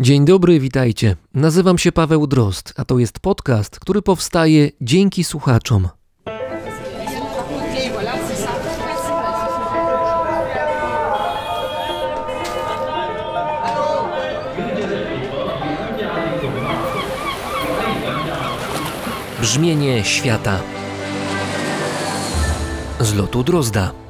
Dzień dobry, witajcie. Nazywam się Paweł Drost, a to jest podcast, który powstaje dzięki słuchaczom. Brzmienie świata z lotu Drozda.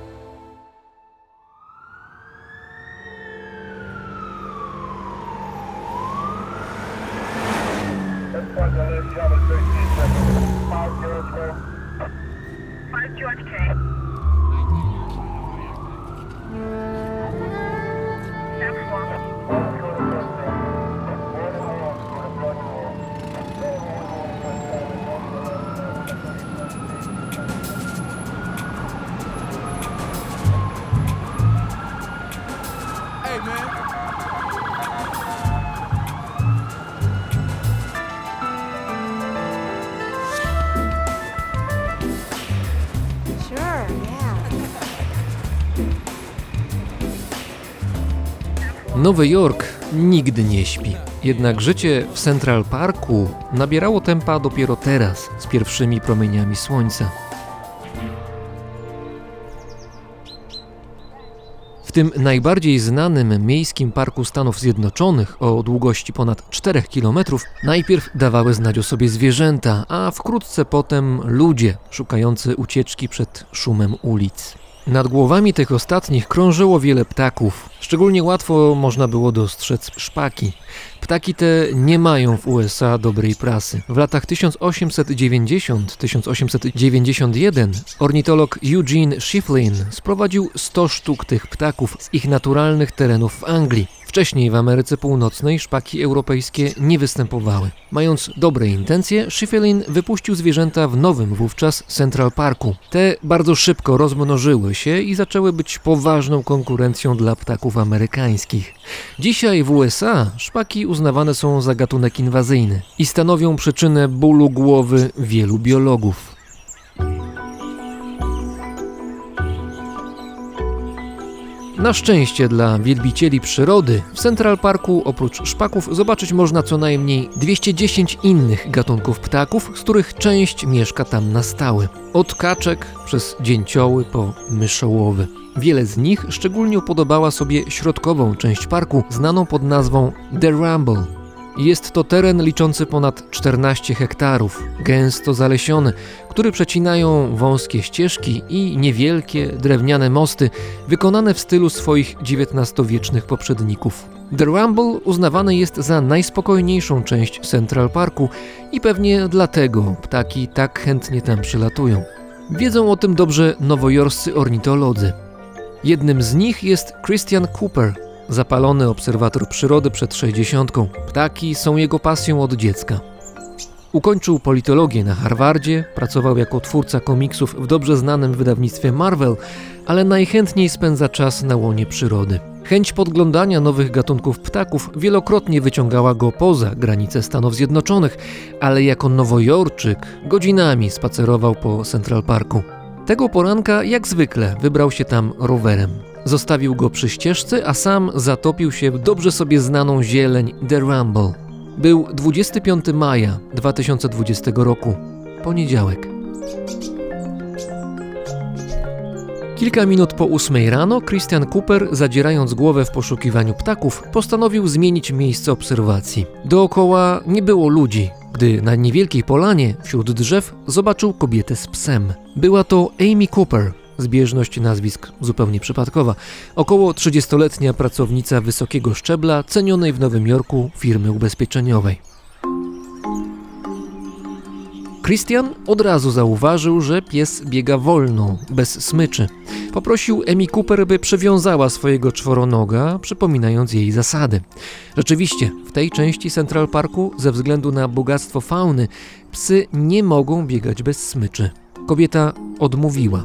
Nowy Jork nigdy nie śpi. Jednak życie w Central Parku nabierało tempa dopiero teraz, z pierwszymi promieniami słońca. W tym najbardziej znanym miejskim parku Stanów Zjednoczonych o długości ponad 4 km najpierw dawały znać o sobie zwierzęta, a wkrótce potem ludzie szukający ucieczki przed szumem ulic. Nad głowami tych ostatnich krążyło wiele ptaków. Szczególnie łatwo można było dostrzec szpaki. Ptaki te nie mają w USA dobrej prasy. W latach 1890-1891 ornitolog Eugene Schieflin sprowadził 100 sztuk tych ptaków z ich naturalnych terenów w Anglii. Wcześniej w Ameryce Północnej szpaki europejskie nie występowały. Mając dobre intencje, Schieffelin wypuścił zwierzęta w nowym wówczas Central Parku. Te bardzo szybko rozmnożyły się i zaczęły być poważną konkurencją dla ptaków amerykańskich. Dzisiaj w USA szpaki uznawane są za gatunek inwazyjny i stanowią przyczynę bólu głowy wielu biologów. Na szczęście dla wielbicieli przyrody w Central Parku oprócz szpaków zobaczyć można co najmniej 210 innych gatunków ptaków, z których część mieszka tam na stałe. Od kaczek przez dzięcioły po myszołowy. Wiele z nich szczególnie upodobała sobie środkową część parku, znaną pod nazwą The Rumble. Jest to teren liczący ponad 14 hektarów, gęsto zalesiony, który przecinają wąskie ścieżki i niewielkie drewniane mosty wykonane w stylu swoich XIX-wiecznych poprzedników. The Rumble uznawany jest za najspokojniejszą część Central Parku i pewnie dlatego ptaki tak chętnie tam przylatują. Wiedzą o tym dobrze nowojorscy ornitolodzy. Jednym z nich jest Christian Cooper, zapalony obserwator przyrody przed 60. Ptaki są jego pasją od dziecka. Ukończył politologię na Harvardzie, pracował jako twórca komiksów w dobrze znanym wydawnictwie Marvel, ale najchętniej spędza czas na łonie przyrody. Chęć podglądania nowych gatunków ptaków wielokrotnie wyciągała go poza granice Stanów Zjednoczonych, ale jako nowojorczyk godzinami spacerował po Central Parku. Tego poranka, jak zwykle, wybrał się tam rowerem. Zostawił go przy ścieżce, a sam zatopił się w dobrze sobie znaną zieleń The Rumble. Był 25 maja 2020 roku, poniedziałek. Kilka minut po ósmej rano Christian Cooper, zadzierając głowę w poszukiwaniu ptaków, postanowił zmienić miejsce obserwacji. Dookoła nie było ludzi, gdy na niewielkiej polanie wśród drzew zobaczył kobietę z psem. Była to Amy Cooper, zbieżność nazwisk zupełnie przypadkowa, około 30-letnia pracownica wysokiego szczebla cenionej w Nowym Jorku firmy ubezpieczeniowej. Christian od razu zauważył, że pies biega wolno, bez smyczy. Poprosił Emi Cooper, by przywiązała swojego czworonoga, przypominając jej zasady. Rzeczywiście, w tej części Central Parku, ze względu na bogactwo fauny, psy nie mogą biegać bez smyczy. Kobieta odmówiła.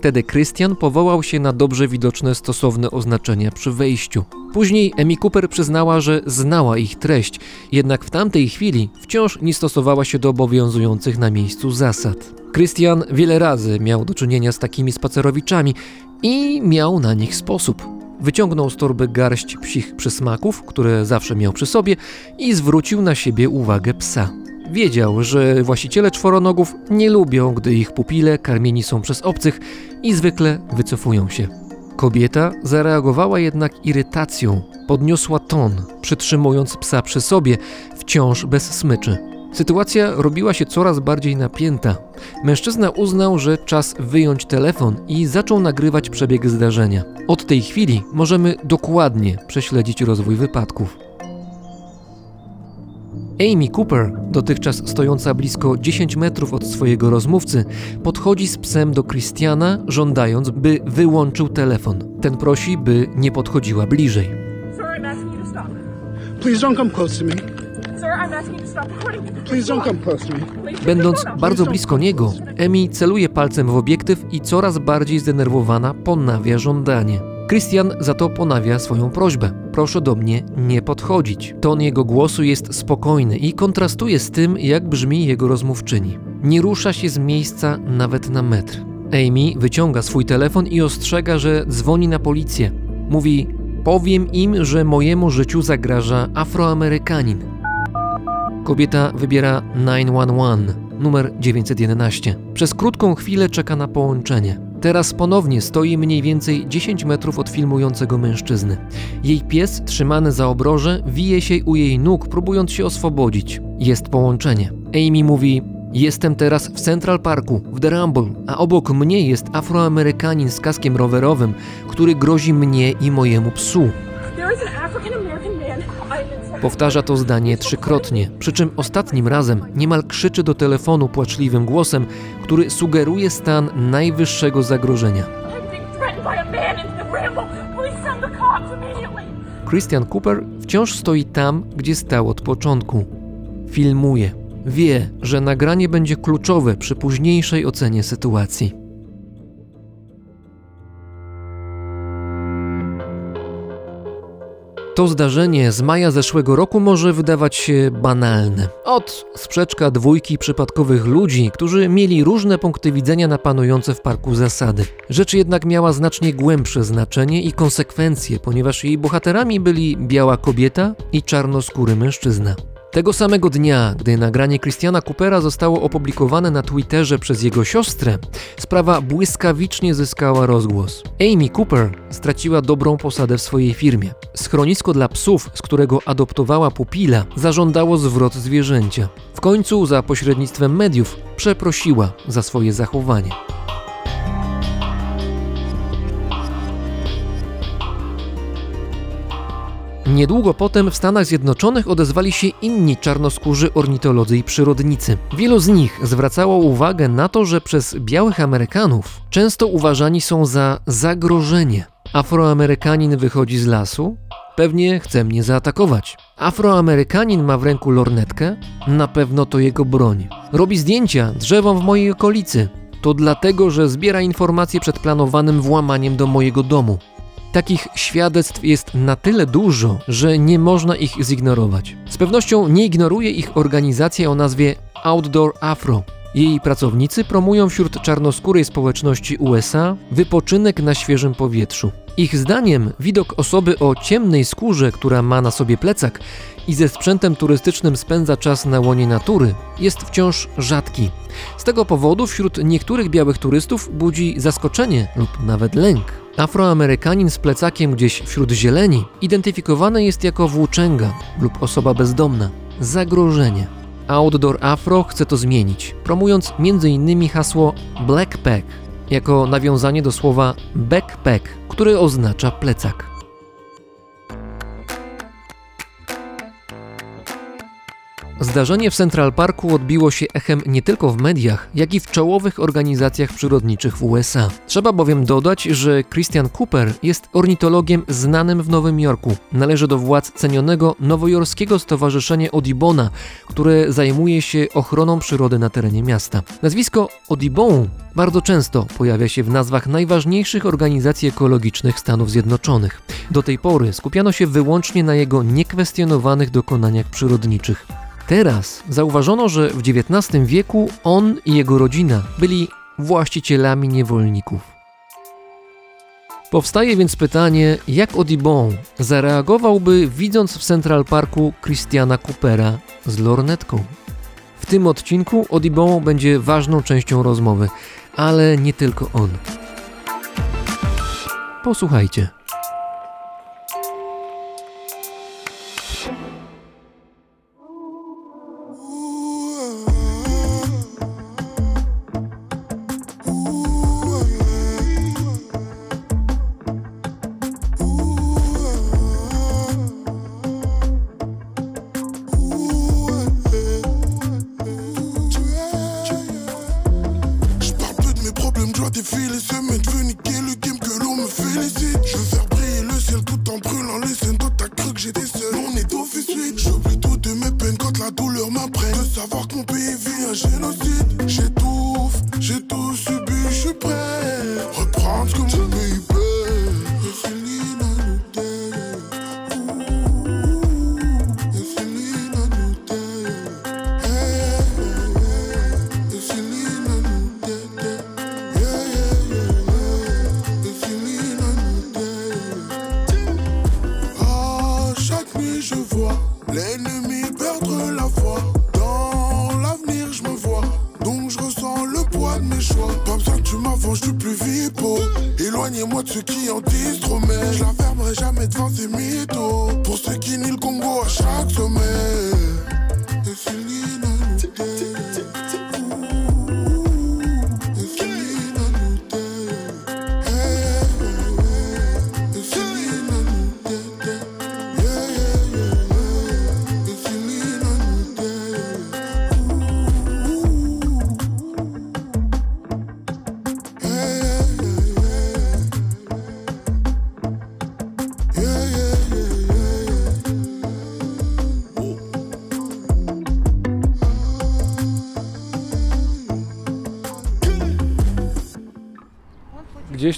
Wtedy Christian powołał się na dobrze widoczne stosowne oznaczenia przy wejściu. Później Emi Cooper przyznała, że znała ich treść, jednak w tamtej chwili wciąż nie stosowała się do obowiązujących na miejscu zasad. Christian wiele razy miał do czynienia z takimi spacerowiczami i miał na nich sposób. wyciągnął z torby garść psich przysmaków, które zawsze miał przy sobie i zwrócił na siebie uwagę psa. Wiedział, że właściciele czworonogów nie lubią, gdy ich pupile karmieni są przez obcych i zwykle wycofują się. Kobieta zareagowała jednak irytacją, podniosła ton, przytrzymując psa przy sobie, wciąż bez smyczy. Sytuacja robiła się coraz bardziej napięta. Mężczyzna uznał, że czas wyjąć telefon i zaczął nagrywać przebieg zdarzenia. Od tej chwili możemy dokładnie prześledzić rozwój wypadków. Amy Cooper, dotychczas stojąca blisko 10 metrów od swojego rozmówcy, podchodzi z psem do Christiana, żądając, by wyłączył telefon. Ten prosi, by nie podchodziła bliżej. Sir, I'm asking you to stop. Please don't come close to me. Sir, I'm asking you to stop recording. Please don't come close to me. Please, Będąc bardzo blisko niego, Emi celuje palcem w obiektyw i coraz bardziej zdenerwowana ponawia żądanie. Christian za to ponawia swoją prośbę. Proszę do mnie nie podchodzić. Ton jego głosu jest spokojny i kontrastuje z tym, jak brzmi jego rozmówczyni. Nie rusza się z miejsca nawet na metr. Amy wyciąga swój telefon i ostrzega, że dzwoni na policję. Mówi: Powiem im, że mojemu życiu zagraża Afroamerykanin. Kobieta wybiera 911, numer 911. Przez krótką chwilę czeka na połączenie. Teraz ponownie stoi mniej więcej 10 metrów od filmującego mężczyzny. Jej pies, trzymany za obroże, wije się u jej nóg, próbując się oswobodzić. Jest połączenie. Amy mówi: Jestem teraz w Central Parku, w The Rumble, a obok mnie jest Afroamerykanin z kaskiem rowerowym, który grozi mnie i mojemu psu. There Powtarza to zdanie trzykrotnie, przy czym ostatnim razem niemal krzyczy do telefonu płaczliwym głosem, który sugeruje stan najwyższego zagrożenia. Christian Cooper wciąż stoi tam, gdzie stał od początku. Filmuje. Wie, że nagranie będzie kluczowe przy późniejszej ocenie sytuacji. To zdarzenie z maja zeszłego roku może wydawać się banalne. Od sprzeczka dwójki przypadkowych ludzi, którzy mieli różne punkty widzenia na panujące w parku zasady. Rzecz jednak miała znacznie głębsze znaczenie i konsekwencje, ponieważ jej bohaterami byli biała kobieta i czarnoskóry mężczyzna. Tego samego dnia, gdy nagranie Christiana Coopera zostało opublikowane na Twitterze przez jego siostrę, sprawa błyskawicznie zyskała rozgłos. Amy Cooper straciła dobrą posadę w swojej firmie. Schronisko dla psów, z którego adoptowała pupila, zażądało zwrot zwierzęcia. W końcu, za pośrednictwem mediów, przeprosiła za swoje zachowanie. Niedługo potem w Stanach Zjednoczonych odezwali się inni czarnoskórzy ornitolodzy i przyrodnicy. Wielu z nich zwracało uwagę na to, że przez białych Amerykanów często uważani są za zagrożenie. Afroamerykanin wychodzi z lasu, pewnie chce mnie zaatakować. Afroamerykanin ma w ręku lornetkę, na pewno to jego broń. Robi zdjęcia drzewom w mojej okolicy. To dlatego, że zbiera informacje przed planowanym włamaniem do mojego domu. Takich świadectw jest na tyle dużo, że nie można ich zignorować. Z pewnością nie ignoruje ich organizacja o nazwie Outdoor Afro. Jej pracownicy promują wśród czarnoskórej społeczności USA wypoczynek na świeżym powietrzu. Ich zdaniem widok osoby o ciemnej skórze, która ma na sobie plecak i ze sprzętem turystycznym spędza czas na łonie natury, jest wciąż rzadki. Z tego powodu wśród niektórych białych turystów budzi zaskoczenie lub nawet lęk. Afroamerykanin z plecakiem gdzieś wśród zieleni identyfikowany jest jako włóczęga lub osoba bezdomna. Zagrożenie. Outdoor Afro chce to zmienić, promując m.in. hasło Blackpack jako nawiązanie do słowa backpack, które oznacza plecak. Zdarzenie w Central Parku odbiło się echem nie tylko w mediach, jak i w czołowych organizacjach przyrodniczych w USA. Trzeba bowiem dodać, że Christian Cooper jest ornitologiem znanym w Nowym Jorku. Należy do władz cenionego nowojorskiego stowarzyszenia Audubona, które zajmuje się ochroną przyrody na terenie miasta. Nazwisko Audubon bardzo często pojawia się w nazwach najważniejszych organizacji ekologicznych Stanów Zjednoczonych. Do tej pory skupiano się wyłącznie na jego niekwestionowanych dokonaniach przyrodniczych. Teraz zauważono, że w XIX wieku on i jego rodzina byli właścicielami niewolników. Powstaje więc pytanie, jak Audubon zareagowałby widząc w Central Parku Christiana Coopera z lornetką. W tym odcinku Audubon będzie ważną częścią rozmowy, ale nie tylko on. Posłuchajcie.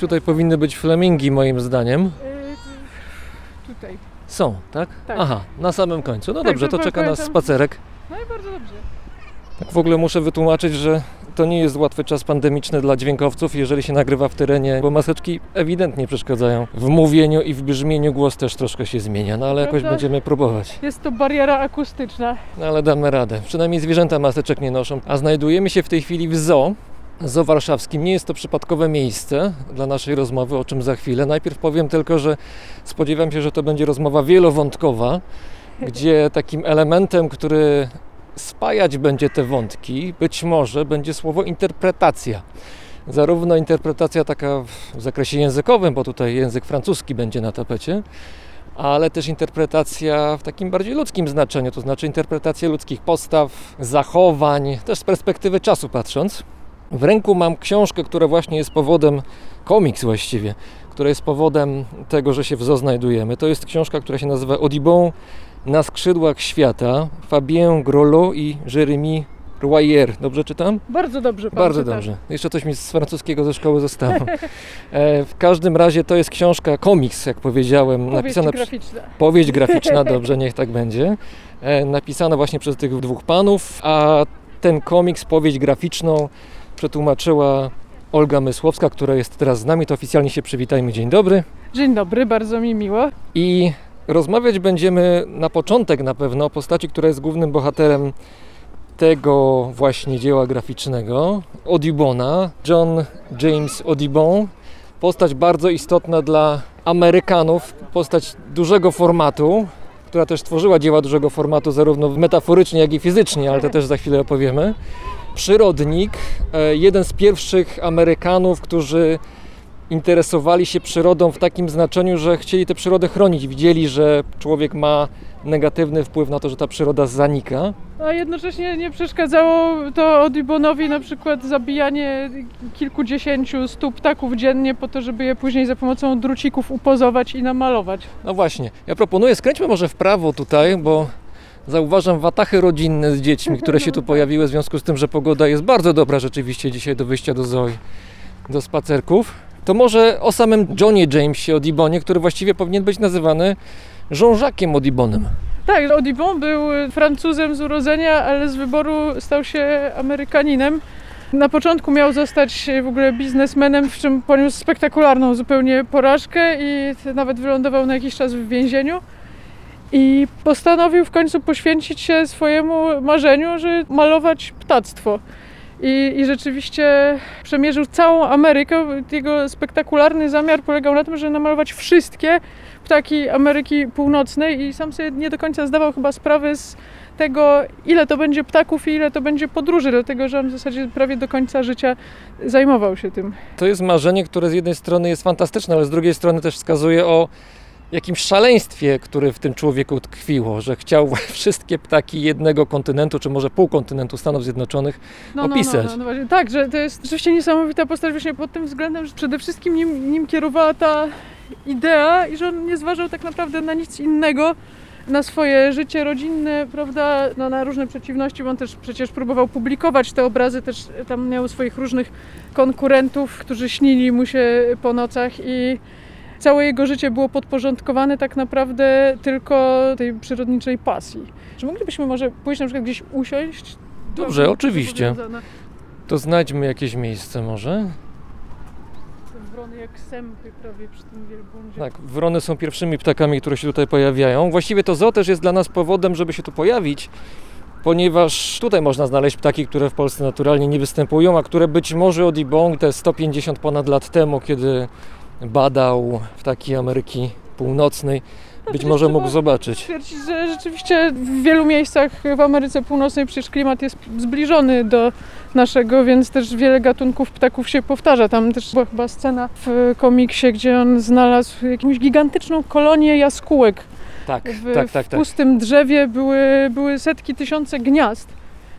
Tutaj powinny być flamingi, moim zdaniem. Tutaj. Są, tak? Tak. Aha, na samym końcu. No Tak, dobrze, to czeka nas pamiętam. spacerek. No i bardzo dobrze. Tak w ogóle muszę wytłumaczyć, że to nie jest łatwy czas pandemiczny dla dźwiękowców, jeżeli się nagrywa w terenie, bo maseczki ewidentnie przeszkadzają. W mówieniu i w brzmieniu głos też troszkę się zmienia, no ale jakoś Prawda? będziemy próbować. Jest to bariera akustyczna. No ale damy radę. Przynajmniej zwierzęta maseczek nie noszą. A znajdujemy się w tej chwili w zoo. Zoo warszawskim. Nie jest to przypadkowe miejsce dla naszej rozmowy, o czym za chwilę. Najpierw powiem tylko, że spodziewam się, że to będzie rozmowa wielowątkowa, gdzie takim elementem, który spajać będzie te wątki, być może będzie słowo interpretacja. Zarówno interpretacja taka w zakresie językowym, bo tutaj język francuski będzie na tapecie, ale też interpretacja w takim bardziej ludzkim znaczeniu, to znaczy interpretacja ludzkich postaw, zachowań, też z perspektywy czasu patrząc. W ręku mam książkę, która właśnie jest powodem, komiks właściwie, która jest powodem tego, że się w zoo znajdujemy. To jest książka, która się nazywa Audibon na skrzydłach świata, Fabien Grolot i Jérémy Royer. Dobrze czytam? Bardzo dobrze Bardzo czyta. dobrze. Jeszcze coś mi z francuskiego ze szkoły zostało. E, w każdym razie to jest książka, komiks, jak powiedziałem, Powieść napisana graficzna. powieść graficzna, dobrze, niech tak będzie. E, napisana właśnie przez tych dwóch panów, a ten komiks, powieść graficzną przetłumaczyła Olga Mysłowska, która jest teraz z nami. To oficjalnie się przywitajmy. Dzień dobry. Dzień dobry, bardzo mi miło. I rozmawiać będziemy na początek na pewno o postaci, która jest głównym bohaterem tego właśnie dzieła graficznego, Audubona, John James Audubon. Postać bardzo istotna dla Amerykanów, postać dużego formatu, która też tworzyła dzieła dużego formatu, zarówno metaforycznie, jak i fizycznie, ale to też za chwilę opowiemy. Przyrodnik, e, jeden z pierwszych Amerykanów, którzy interesowali się przyrodą w takim znaczeniu, że chcieli tę przyrodę chronić. Widzieli, że człowiek ma negatywny wpływ na to, że ta przyroda zanika. A jednocześnie nie przeszkadzało to Audibonowi na przykład zabijanie kilkudziesięciu stu ptaków dziennie po to, żeby je później za pomocą drucików upozować i namalować. No właśnie, ja proponuję, skręćmy może w prawo tutaj, bo zauważam watachy rodzinne z dziećmi, które się tu pojawiły w związku z tym, że pogoda jest bardzo dobra rzeczywiście dzisiaj do wyjścia do zoo, do spacerków. To może o samym Johnie Jamesie Audibonie, który właściwie powinien być nazywany Jean-Jacques'em Audibonem. Tak, Audubon był Francuzem z urodzenia, ale z wyboru stał się Amerykaninem. Na początku miał zostać w ogóle biznesmenem, w czym poniósł spektakularną zupełnie porażkę i nawet wylądował na jakiś czas w więzieniu. I postanowił w końcu poświęcić się swojemu marzeniu, że malować ptactwo. I, I rzeczywiście przemierzył całą Amerykę. Jego spektakularny zamiar polegał na tym, żeby namalować wszystkie ptaki Ameryki Północnej i sam sobie nie do końca zdawał chyba sprawę z tego, ile to będzie ptaków i ile to będzie podróży, dlatego że on w zasadzie prawie do końca życia zajmował się tym. To jest marzenie, które z jednej strony jest fantastyczne, ale z drugiej strony też wskazuje o jakimś szaleństwie, które w tym człowieku tkwiło, że chciał wszystkie ptaki jednego kontynentu, czy może pół kontynentu Stanów Zjednoczonych No, no, opisać. No, no, no właśnie. Tak, że to jest rzeczywiście niesamowita postać właśnie pod tym względem, że przede wszystkim nim, nim kierowała ta idea i że on nie zważał tak naprawdę na nic innego, na swoje życie rodzinne, prawda, no, na różne przeciwności, bo on też przecież próbował publikować te obrazy, też tam miał swoich różnych konkurentów, którzy śnili mu się po nocach i całe jego życie było podporządkowane tak naprawdę tylko tej przyrodniczej pasji. Czy moglibyśmy może pójść na przykład gdzieś usiąść? Dobrze, oczywiście. To znajdźmy jakieś miejsce może. Wrony jak sępy prawie przy tym wielbłądzie. Tak, wrony są pierwszymi ptakami, które się tutaj pojawiają. Właściwie to zoo też jest dla nas powodem, żeby się tu pojawić, ponieważ tutaj można znaleźć ptaki, które w Polsce naturalnie nie występują, a które być może Odi Bong te 150 ponad lat temu, kiedy badał ptaki Ameryki Północnej, być może mógł zobaczyć. Stwierdzić, że rzeczywiście w wielu miejscach w Ameryce Północnej przecież klimat jest zbliżony do naszego, więc też wiele gatunków ptaków się powtarza. Tam też była chyba scena w komiksie, gdzie on znalazł jakąś gigantyczną kolonię jaskółek. Tak, W, tak, tak, w tak. pustym drzewie były, były setki, tysiące gniazd.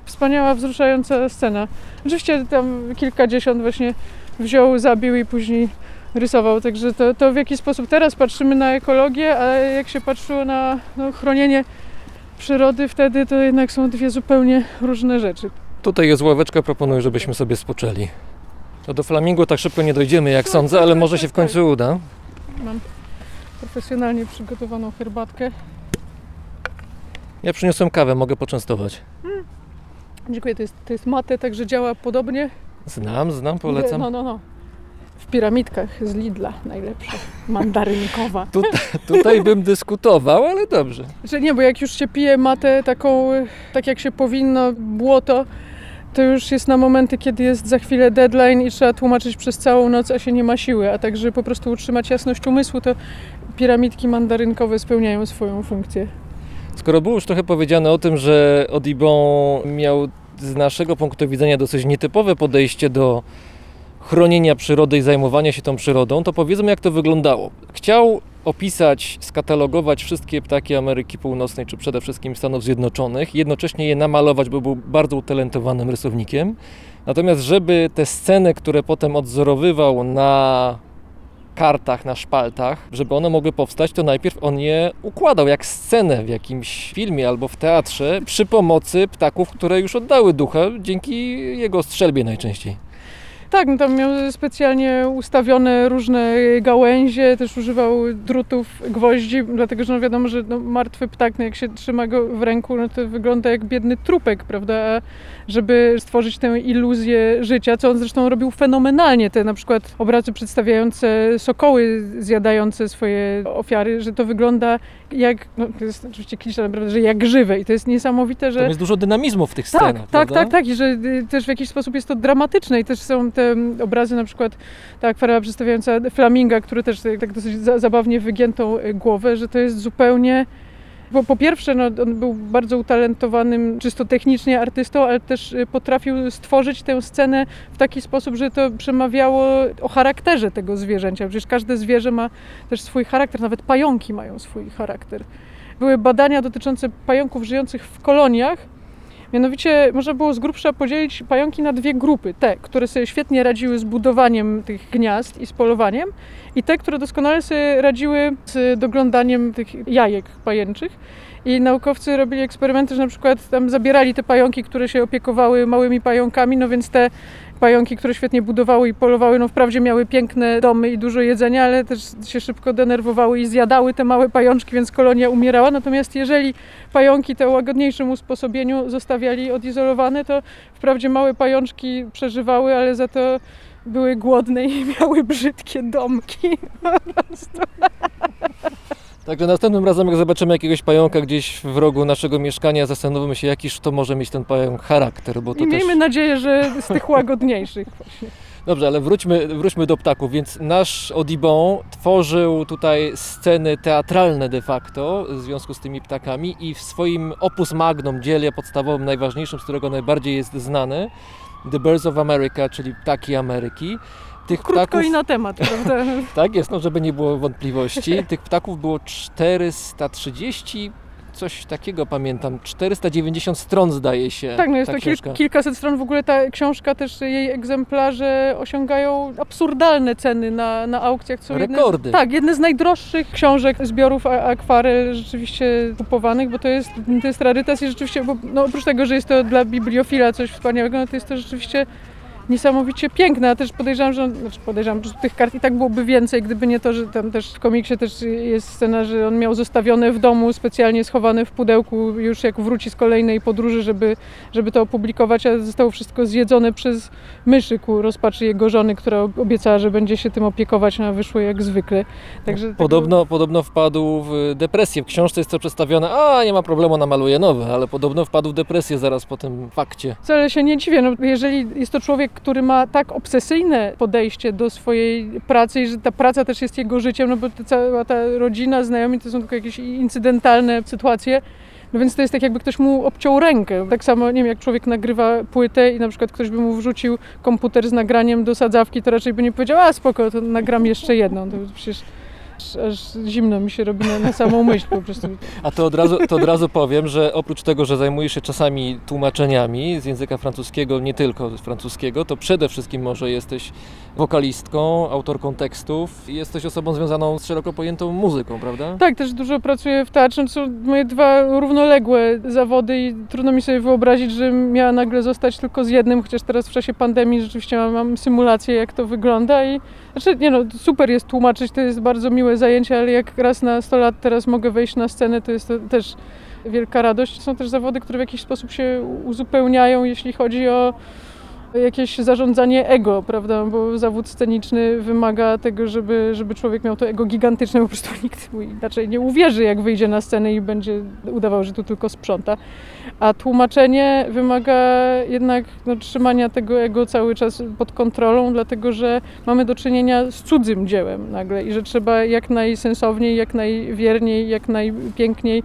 Wspaniała, wzruszająca scena. Oczywiście tam kilkadziesiąt właśnie wziął, zabił i później rysował. Także to, to w jaki sposób teraz patrzymy na ekologię, a jak się patrzyło na no, chronienie przyrody wtedy, to jednak są dwie zupełnie różne rzeczy. Tutaj jest ławeczka, proponuję, żebyśmy sobie spoczęli. To do flamingo tak szybko nie dojdziemy, jak sądzę, ale może się w końcu uda. Mam profesjonalnie przygotowaną herbatkę. Ja przyniosłem kawę, mogę poczęstować. Dziękuję, to jest, to jest mate, także działa podobnie. Znam, znam, polecam. No, no, no. W piramidkach z Lidla najlepsza. Mandarynkowa. Tutaj bym dyskutował, ale dobrze. Że nie, bo jak już się pije matę taką, y, tak jak się powinno, błoto, to już jest na momenty, kiedy jest za chwilę deadline i trzeba tłumaczyć przez całą noc, a się nie ma siły. A także po prostu utrzymać jasność umysłu, to piramidki mandarynkowe spełniają swoją funkcję. Skoro było już trochę powiedziane o tym, że Odibon miał z naszego punktu widzenia dosyć nietypowe podejście do chronienia przyrody i zajmowania się tą przyrodą, to powiedzmy jak to wyglądało. Chciał opisać, skatalogować wszystkie ptaki Ameryki Północnej, czy przede wszystkim Stanów Zjednoczonych, jednocześnie je namalować, bo był bardzo utalentowanym rysownikiem. Natomiast żeby te sceny, które potem odzorowywał na kartach, na szpaltach, żeby one mogły powstać, to najpierw on je układał jak scenę w jakimś filmie albo w teatrze przy pomocy ptaków, które już oddały ducha dzięki jego strzelbie najczęściej. Tak, no tam miał specjalnie ustawione różne gałęzie, też używał drutów, gwoździ, dlatego że no wiadomo, że no martwy ptak, no jak się trzyma go w ręku, no to wygląda jak biedny trupek, prawda? A żeby stworzyć tę iluzję życia, co on zresztą robił fenomenalnie, te na przykład obrazy przedstawiające sokoły zjadające swoje ofiary, że to wygląda jak, no to jest oczywiście klisze naprawdę, że jak żywe i to jest niesamowite, że... Tam jest dużo dynamizmu w tych Tak, scenach, tak, prawda? tak, tak. I że y, też w jakiś sposób jest to dramatyczne i też są te mm, obrazy, na przykład ta akwarela przedstawiająca flaminga, który też tak, tak dosyć za, zabawnie wygiętą y, głowę, że to jest zupełnie... Bo po pierwsze, no, on był bardzo utalentowanym, czysto technicznie artystą, ale też y, potrafił stworzyć tę scenę w taki sposób, że to przemawiało o charakterze tego zwierzęcia. Przecież każde zwierzę ma też swój charakter, nawet pająki mają swój charakter. Były badania dotyczące pająków żyjących w koloniach, Mianowicie można było z grubsza podzielić pająki na dwie grupy. Te, które sobie świetnie radziły z budowaniem tych gniazd i z polowaniem i te, które doskonale sobie radziły z doglądaniem tych jajek pajęczych. I naukowcy robili eksperymenty, że na przykład tam zabierali te pająki, które się opiekowały małymi pająkami, no więc te pająki, które świetnie budowały i polowały, no wprawdzie miały piękne domy i dużo jedzenia, ale też się szybko denerwowały i zjadały te małe pajączki, więc kolonia umierała. Natomiast jeżeli pająki te o łagodniejszym usposobieniu zostawiali odizolowane, to wprawdzie małe pajączki przeżywały, ale za to były głodne i miały brzydkie domki. Także następnym razem, jak zobaczymy jakiegoś pająka gdzieś w rogu naszego mieszkania, zastanówmy się, jakiż to może mieć ten pająk charakter, bo to I też... miejmy nadzieję, że z tych łagodniejszych właśnie. Dobrze, ale wróćmy, wróćmy do ptaków, więc nasz Audibon tworzył tutaj sceny teatralne de facto w związku z tymi ptakami i w swoim opus magnum, dziele podstawowym, najważniejszym, z którego najbardziej jest znany, The Birds of America, czyli Ptaki Ameryki, tych Krótko ptaków... i na temat, prawda? Tak jest, no żeby nie było wątpliwości. Tych ptaków było 430, coś takiego pamiętam, 490 stron zdaje się. Tak, no jest to kil, kilkaset stron. W ogóle ta książka, też jej egzemplarze osiągają absurdalne ceny na, na aukcjach. To są jedne Rekordy. Z, tak, jedne z najdroższych książek zbiorów akwarel rzeczywiście kupowanych, bo to jest, to jest rarytas i rzeczywiście, bo, no, oprócz tego, że jest to dla bibliofila coś wspaniałego, no to jest to rzeczywiście niesamowicie piękne. Ja też podejrzewam, że, znaczy podejrzewam, że tych kart i tak byłoby więcej, gdyby nie to, że tam też w komiksie też jest scena, że on miał zostawione w domu, specjalnie schowane w pudełku już jak wróci z kolejnej podróży, żeby, żeby to opublikować, a zostało wszystko zjedzone przez myszy ku rozpaczy jego żony, która obiecała, że będzie się tym opiekować, no, a wyszło jak zwykle. Także Podobno, podobno wpadł w depresję. W książce jest to przedstawione, a nie ma problemu, namaluję nowe, ale podobno wpadł w depresję zaraz po tym fakcie. Wcale się nie dziwię, no, jeżeli jest to człowiek, który ma tak obsesyjne podejście do swojej pracy i że ta praca też jest jego życiem, no bo cała ta rodzina, znajomi to są tylko jakieś incydentalne sytuacje. No więc to jest tak, jakby ktoś mu obciął rękę. Tak samo, nie wiem, jak człowiek nagrywa płytę i na przykład ktoś by mu wrzucił komputer z nagraniem do sadzawki, to raczej by nie powiedział, a spoko, to nagram jeszcze jedną. To przecież aż, aż zimno mi się robi na, na samą myśl po prostu. A to od, razu, to od razu powiem, że oprócz tego, że zajmujesz się czasami tłumaczeniami z języka francuskiego, nie tylko francuskiego, to przede wszystkim może jesteś wokalistką, autorką tekstów jesteś osobą związaną z szeroko pojętą muzyką, prawda? Tak, też dużo pracuję w teatrze. Są moje dwa równoległe zawody i trudno mi sobie wyobrazić, że miała nagle zostać tylko z jednym, chociaż teraz w czasie pandemii rzeczywiście mam, mam symulację, jak to wygląda i znaczy, nie no, super jest tłumaczyć, to jest bardzo miłe zajęcie, ale jak raz na 100 lat teraz mogę wejść na scenę, to jest to też wielka radość. Są też zawody, które w jakiś sposób się uzupełniają, jeśli chodzi o jakieś zarządzanie ego, prawda? Bo zawód sceniczny wymaga tego, żeby, żeby człowiek miał to ego gigantyczne, po prostu nikt mu inaczej nie uwierzy, jak wyjdzie na scenę i będzie udawał, że tu tylko sprząta. A tłumaczenie wymaga jednak no, trzymania tego ego cały czas pod kontrolą, dlatego że mamy do czynienia z cudzym dziełem nagle i że trzeba jak najsensowniej, jak najwierniej, jak najpiękniej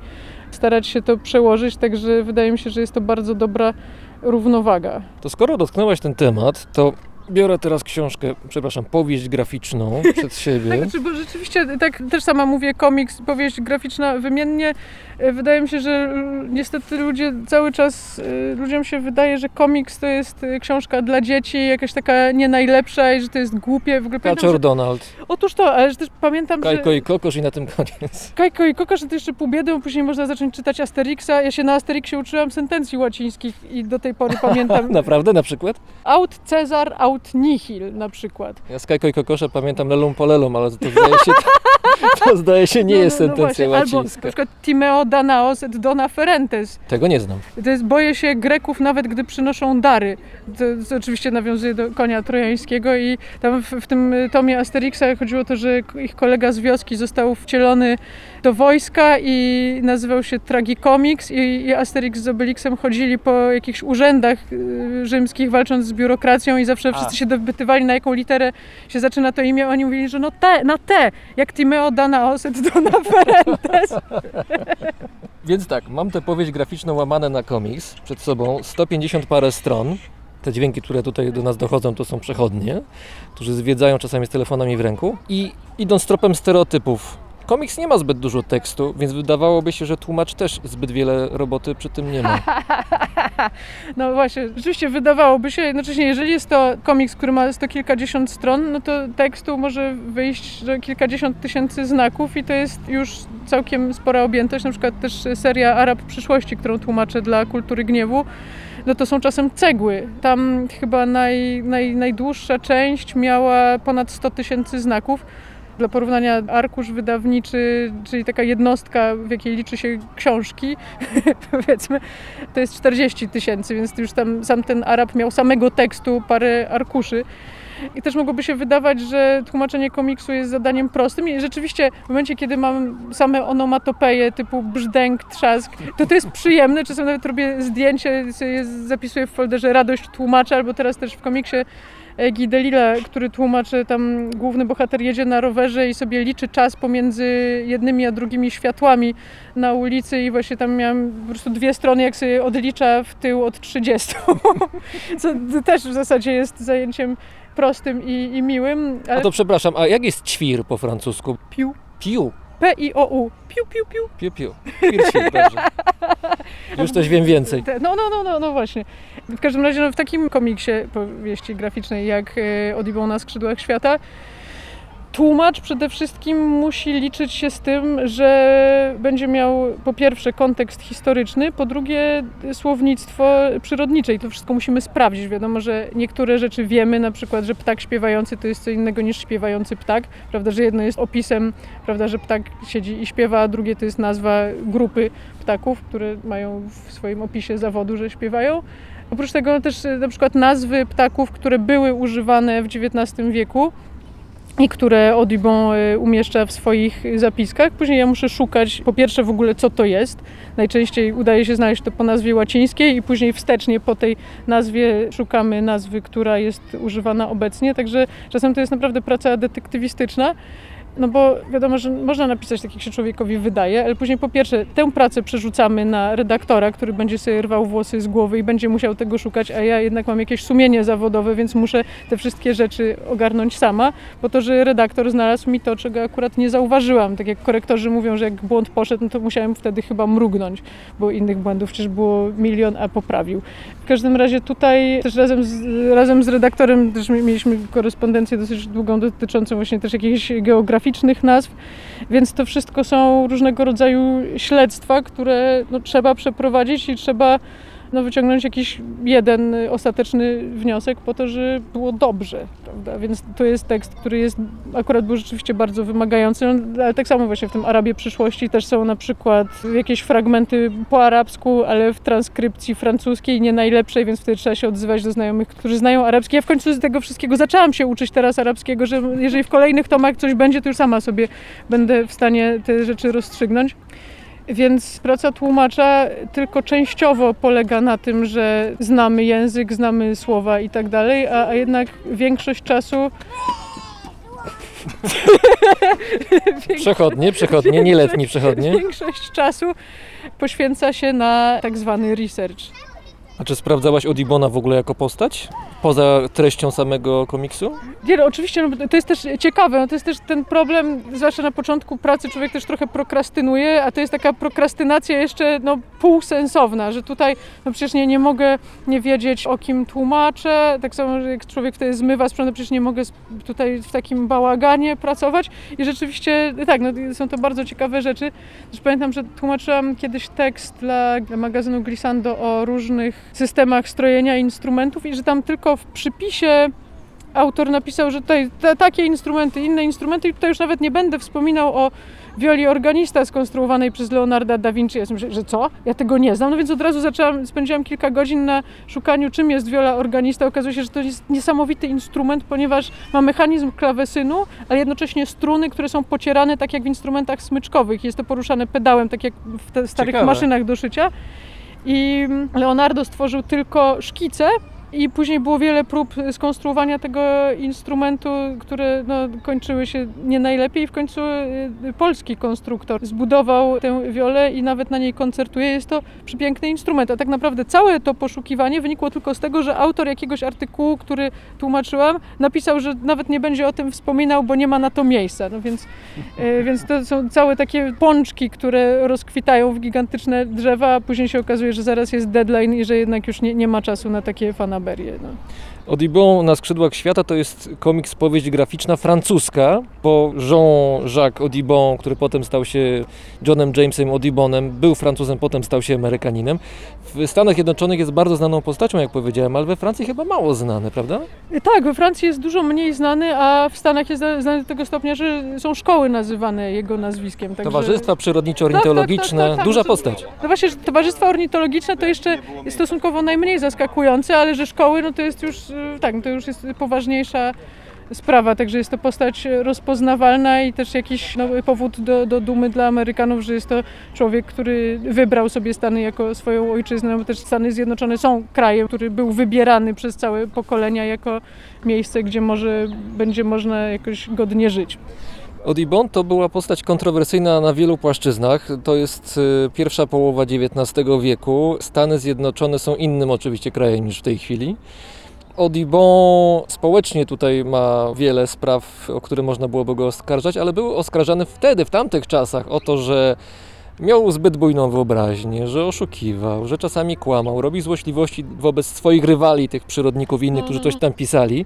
starać się to przełożyć, także wydaje mi się, że jest to bardzo dobra równowaga. To skoro dotknęłaś ten temat, to biorę teraz książkę, przepraszam, powieść graficzną przed siebie. Tak, znaczy, bo rzeczywiście tak też sama mówię, komiks, powieść graficzna wymiennie. E, Wydaje mi się, że niestety ludzie cały czas, e, ludziom się wydaje, że komiks to jest e, książka dla dzieci, jakaś taka nie najlepsza i że to jest głupie. W ogóle pamiętam, Kaczor że, Donald, Otóż to, ale też pamiętam, Kajko że... i Kokosz i na tym koniec. Kajko i Kokosz to jeszcze pół biedy, bo później można zacząć czytać Asterixa. Ja się na Asterixie uczyłam sentencji łacińskich i do tej pory pamiętam Naprawdę, na przykład? aut Cezar, aut nihil na przykład. Ja z Kajko i Kokosza pamiętam lelum polelum, ale to zdaje się, to zdaje się nie No, jest no, no sentencja właśnie. Albo łacińska. na przykład Timeo Danaos et Dona Ferentes. Tego nie znam. To jest boję się Greków nawet gdy przynoszą dary. To, to oczywiście nawiązuje do konia trojańskiego i tam w, w tym tomie Asterixa chodziło o to, że ich kolega z wioski został wcielony do wojska i nazywał się Tragikomics i, i Asterix z Obelixem chodzili po jakichś urzędach y, rzymskich walcząc z biurokracją i zawsze wszyscy się dopytywali na jaką literę się zaczyna to imię. Oni mówili, że no te, na te, jak Timeo Danaos et Dona Ferentes. Więc tak, mam tę powieść graficzną łamane na komiks przed sobą, 150 parę stron. Te dźwięki, które tutaj do nas dochodzą, to są przechodnie, którzy zwiedzają czasami z telefonami w ręku. I idąc tropem stereotypów, komiks nie ma zbyt dużo tekstu, więc wydawałoby się, że tłumacz też zbyt wiele roboty przy tym nie ma. No właśnie, rzeczywiście wydawałoby się, jednocześnie jeżeli jest to komiks, który ma sto kilkadziesiąt stron, no to tekstu może wyjść że kilkadziesiąt tysięcy znaków i to jest już całkiem spora objętość. Na przykład też seria Arab przyszłości, którą tłumaczę dla kultury gniewu, no to są czasem cegły. Tam chyba naj, naj, najdłuższa część miała ponad 100 tysięcy znaków. Dla porównania arkusz wydawniczy, czyli taka jednostka, w jakiej liczy się książki, powiedzmy, to jest 40 tysięcy, więc już tam sam ten Arab miał samego tekstu parę arkuszy. I też mogłoby się wydawać, że tłumaczenie komiksu jest zadaniem prostym i rzeczywiście w momencie, kiedy mam same onomatopeje typu brzdęk, trzask, to to jest przyjemne. Czasem nawet robię zdjęcie, sobie zapisuję w folderze radość tłumacza, albo teraz też w komiksie Guy Delisle, który tłumaczy, tam główny bohater jedzie na rowerze i sobie liczy czas pomiędzy jednymi a drugimi światłami na ulicy i właśnie tam miałam po prostu dwie strony, jak sobie odlicza w tył od 30. Co też w zasadzie jest zajęciem prostym i, i miłym, ale A to przepraszam, a jak jest ćwir po francusku? piu, Piu. P-I-O-U, piu, piu, piu. Piu, piu. Ćwir, ćwir, dobrze. Już coś wiem więcej. No, no, no, no, no właśnie. W każdym razie no, w takim komiksie powieści graficznej jak e, Odibą na skrzydłach świata tłumacz przede wszystkim musi liczyć się z tym, że będzie miał po pierwsze kontekst historyczny, po drugie słownictwo przyrodnicze i to wszystko musimy sprawdzić. Wiadomo, że niektóre rzeczy wiemy, na przykład, że ptak śpiewający to jest co innego niż śpiewający ptak, prawda, że jedno jest opisem, prawda, że ptak siedzi i śpiewa, a drugie to jest nazwa grupy ptaków, które mają w swoim opisie zawodu, że śpiewają. Oprócz tego też na przykład nazwy ptaków, które były używane w XIX wieku i które Audubon e, umieszcza w swoich zapiskach. Później ja muszę szukać po pierwsze w ogóle co to jest. Najczęściej udaje się znaleźć to po nazwie łacińskiej i później wstecznie po tej nazwie szukamy nazwy, która jest używana obecnie. Także czasem to jest naprawdę praca detektywistyczna. No bo wiadomo, że można napisać tak, jak się człowiekowi wydaje, ale później po pierwsze tę pracę przerzucamy na redaktora, który będzie sobie rwał włosy z głowy i będzie musiał tego szukać, a ja jednak mam jakieś sumienie zawodowe, więc muszę te wszystkie rzeczy ogarnąć sama, po to, że redaktor znalazł mi to, czego akurat nie zauważyłam. Tak jak korektorzy mówią, że jak błąd poszedł, no to musiałem wtedy chyba mrugnąć, bo innych błędów przecież było milion, a poprawił. W każdym razie tutaj też razem z, razem z redaktorem też mi- mieliśmy korespondencję dosyć długą dotyczącą właśnie też jakichś geograficznych nazw, więc to wszystko są różnego rodzaju śledztwa, które no, trzeba przeprowadzić i trzeba no, wyciągnąć jakiś jeden ostateczny wniosek po to, żeby było dobrze, prawda? Więc to jest tekst, który jest, akurat był rzeczywiście bardzo wymagający, ale tak samo właśnie w tym Arabie przyszłości też są na przykład jakieś fragmenty po arabsku, ale w transkrypcji francuskiej nie najlepszej, więc wtedy trzeba się odzywać do znajomych, którzy znają arabski. Ja w końcu z tego wszystkiego zaczęłam się uczyć teraz arabskiego, że jeżeli w kolejnych tomach coś będzie, to już sama sobie będę w stanie te rzeczy rozstrzygnąć. Więc praca tłumacza tylko częściowo polega na tym, że znamy język, znamy słowa i tak dalej, a, jednak większość czasu. Przechodnie, przechodnie, nieletni przechodnie. Większość czasu poświęca się na tak zwany research. A czy sprawdzałaś Odibona w ogóle jako postać? Poza treścią samego komiksu? Nie, no, oczywiście no, to jest też ciekawe, no, to jest też ten problem, zwłaszcza na początku pracy człowiek też trochę prokrastynuje, a to jest taka prokrastynacja jeszcze no, półsensowna, że tutaj no przecież nie, nie mogę nie wiedzieć o kim tłumaczę, tak samo jak człowiek wtedy zmywa sprzęt, to przecież nie mogę tutaj w takim bałaganie pracować i rzeczywiście tak, no, są to bardzo ciekawe rzeczy. Też pamiętam, że tłumaczyłam kiedyś tekst dla magazynu Glissando o różnych systemach strojenia instrumentów i że tam tylko w przypisie autor napisał, że tutaj te, takie instrumenty, inne instrumenty i tutaj już nawet nie będę wspominał o wioli organista skonstruowanej przez Leonarda da Vinci. Ja myślę, że co? Ja tego nie znam. No więc od razu zaczęłam, spędziłam kilka godzin na szukaniu, czym jest wiola organista. Okazuje się, że to jest niesamowity instrument, ponieważ ma mechanizm klawesynu, ale jednocześnie struny, które są pocierane tak jak w instrumentach smyczkowych. Jest to poruszane pedałem, tak jak w starych Ciekawe. maszynach do szycia. I Leonardo stworzył tylko szkice, I później było wiele prób skonstruowania tego instrumentu, które no, kończyły się nie najlepiej. W końcu y, polski konstruktor zbudował tę wiolę i nawet na niej koncertuje. Jest to przepiękny instrument. A tak naprawdę całe to poszukiwanie wynikło tylko z tego, że autor jakiegoś artykułu, który tłumaczyłam, napisał, że nawet nie będzie o tym wspominał, bo nie ma na to miejsca. No więc, y, więc to są całe takie pączki, które rozkwitają w gigantyczne drzewa, a później się okazuje, że zaraz jest deadline i że jednak już nie, nie ma czasu na takie fanaberie. No. Audubon na skrzydłach świata to jest komiks, powieść graficzna francuska, bo Jean-Jacques Audubon, który potem stał się Johnem Jamesem Audubonem, był Francuzem, potem stał się Amerykaninem. W Stanach Zjednoczonych jest bardzo znaną postacią, jak powiedziałem, ale we Francji chyba mało znany, prawda? Tak, we Francji jest dużo mniej znany, a w Stanach jest znany do tego stopnia, że są szkoły nazywane jego nazwiskiem. Także... Towarzystwa przyrodniczo-ornitologiczne, Tak, tak, tak, tak. duża Znaczy- postać. No właśnie, towarzystwa ornitologiczne to jeszcze stosunkowo najmniej zaskakujące, ale że szkoły, no to jest już, y, tak, no to już jest poważniejsza sprawa, także jest to postać rozpoznawalna i też jakiś no, powód do, do dumy dla Amerykanów, że jest to człowiek, który wybrał sobie Stany jako swoją ojczyznę, bo też Stany Zjednoczone są krajem, który był wybierany przez całe pokolenia jako miejsce, gdzie może będzie można jakoś godnie żyć. Audubon to była postać kontrowersyjna na wielu płaszczyznach. To jest y, pierwsza połowa XIX wieku. Stany Zjednoczone są innym oczywiście krajem niż w tej chwili. Audubon społecznie tutaj ma wiele spraw, o które można byłoby go oskarżać, ale był oskarżany wtedy, w tamtych czasach, o to, że miał zbyt bujną wyobraźnię, że oszukiwał, że czasami kłamał, robił złośliwości wobec swoich rywali, tych przyrodników innych, którzy coś tam pisali.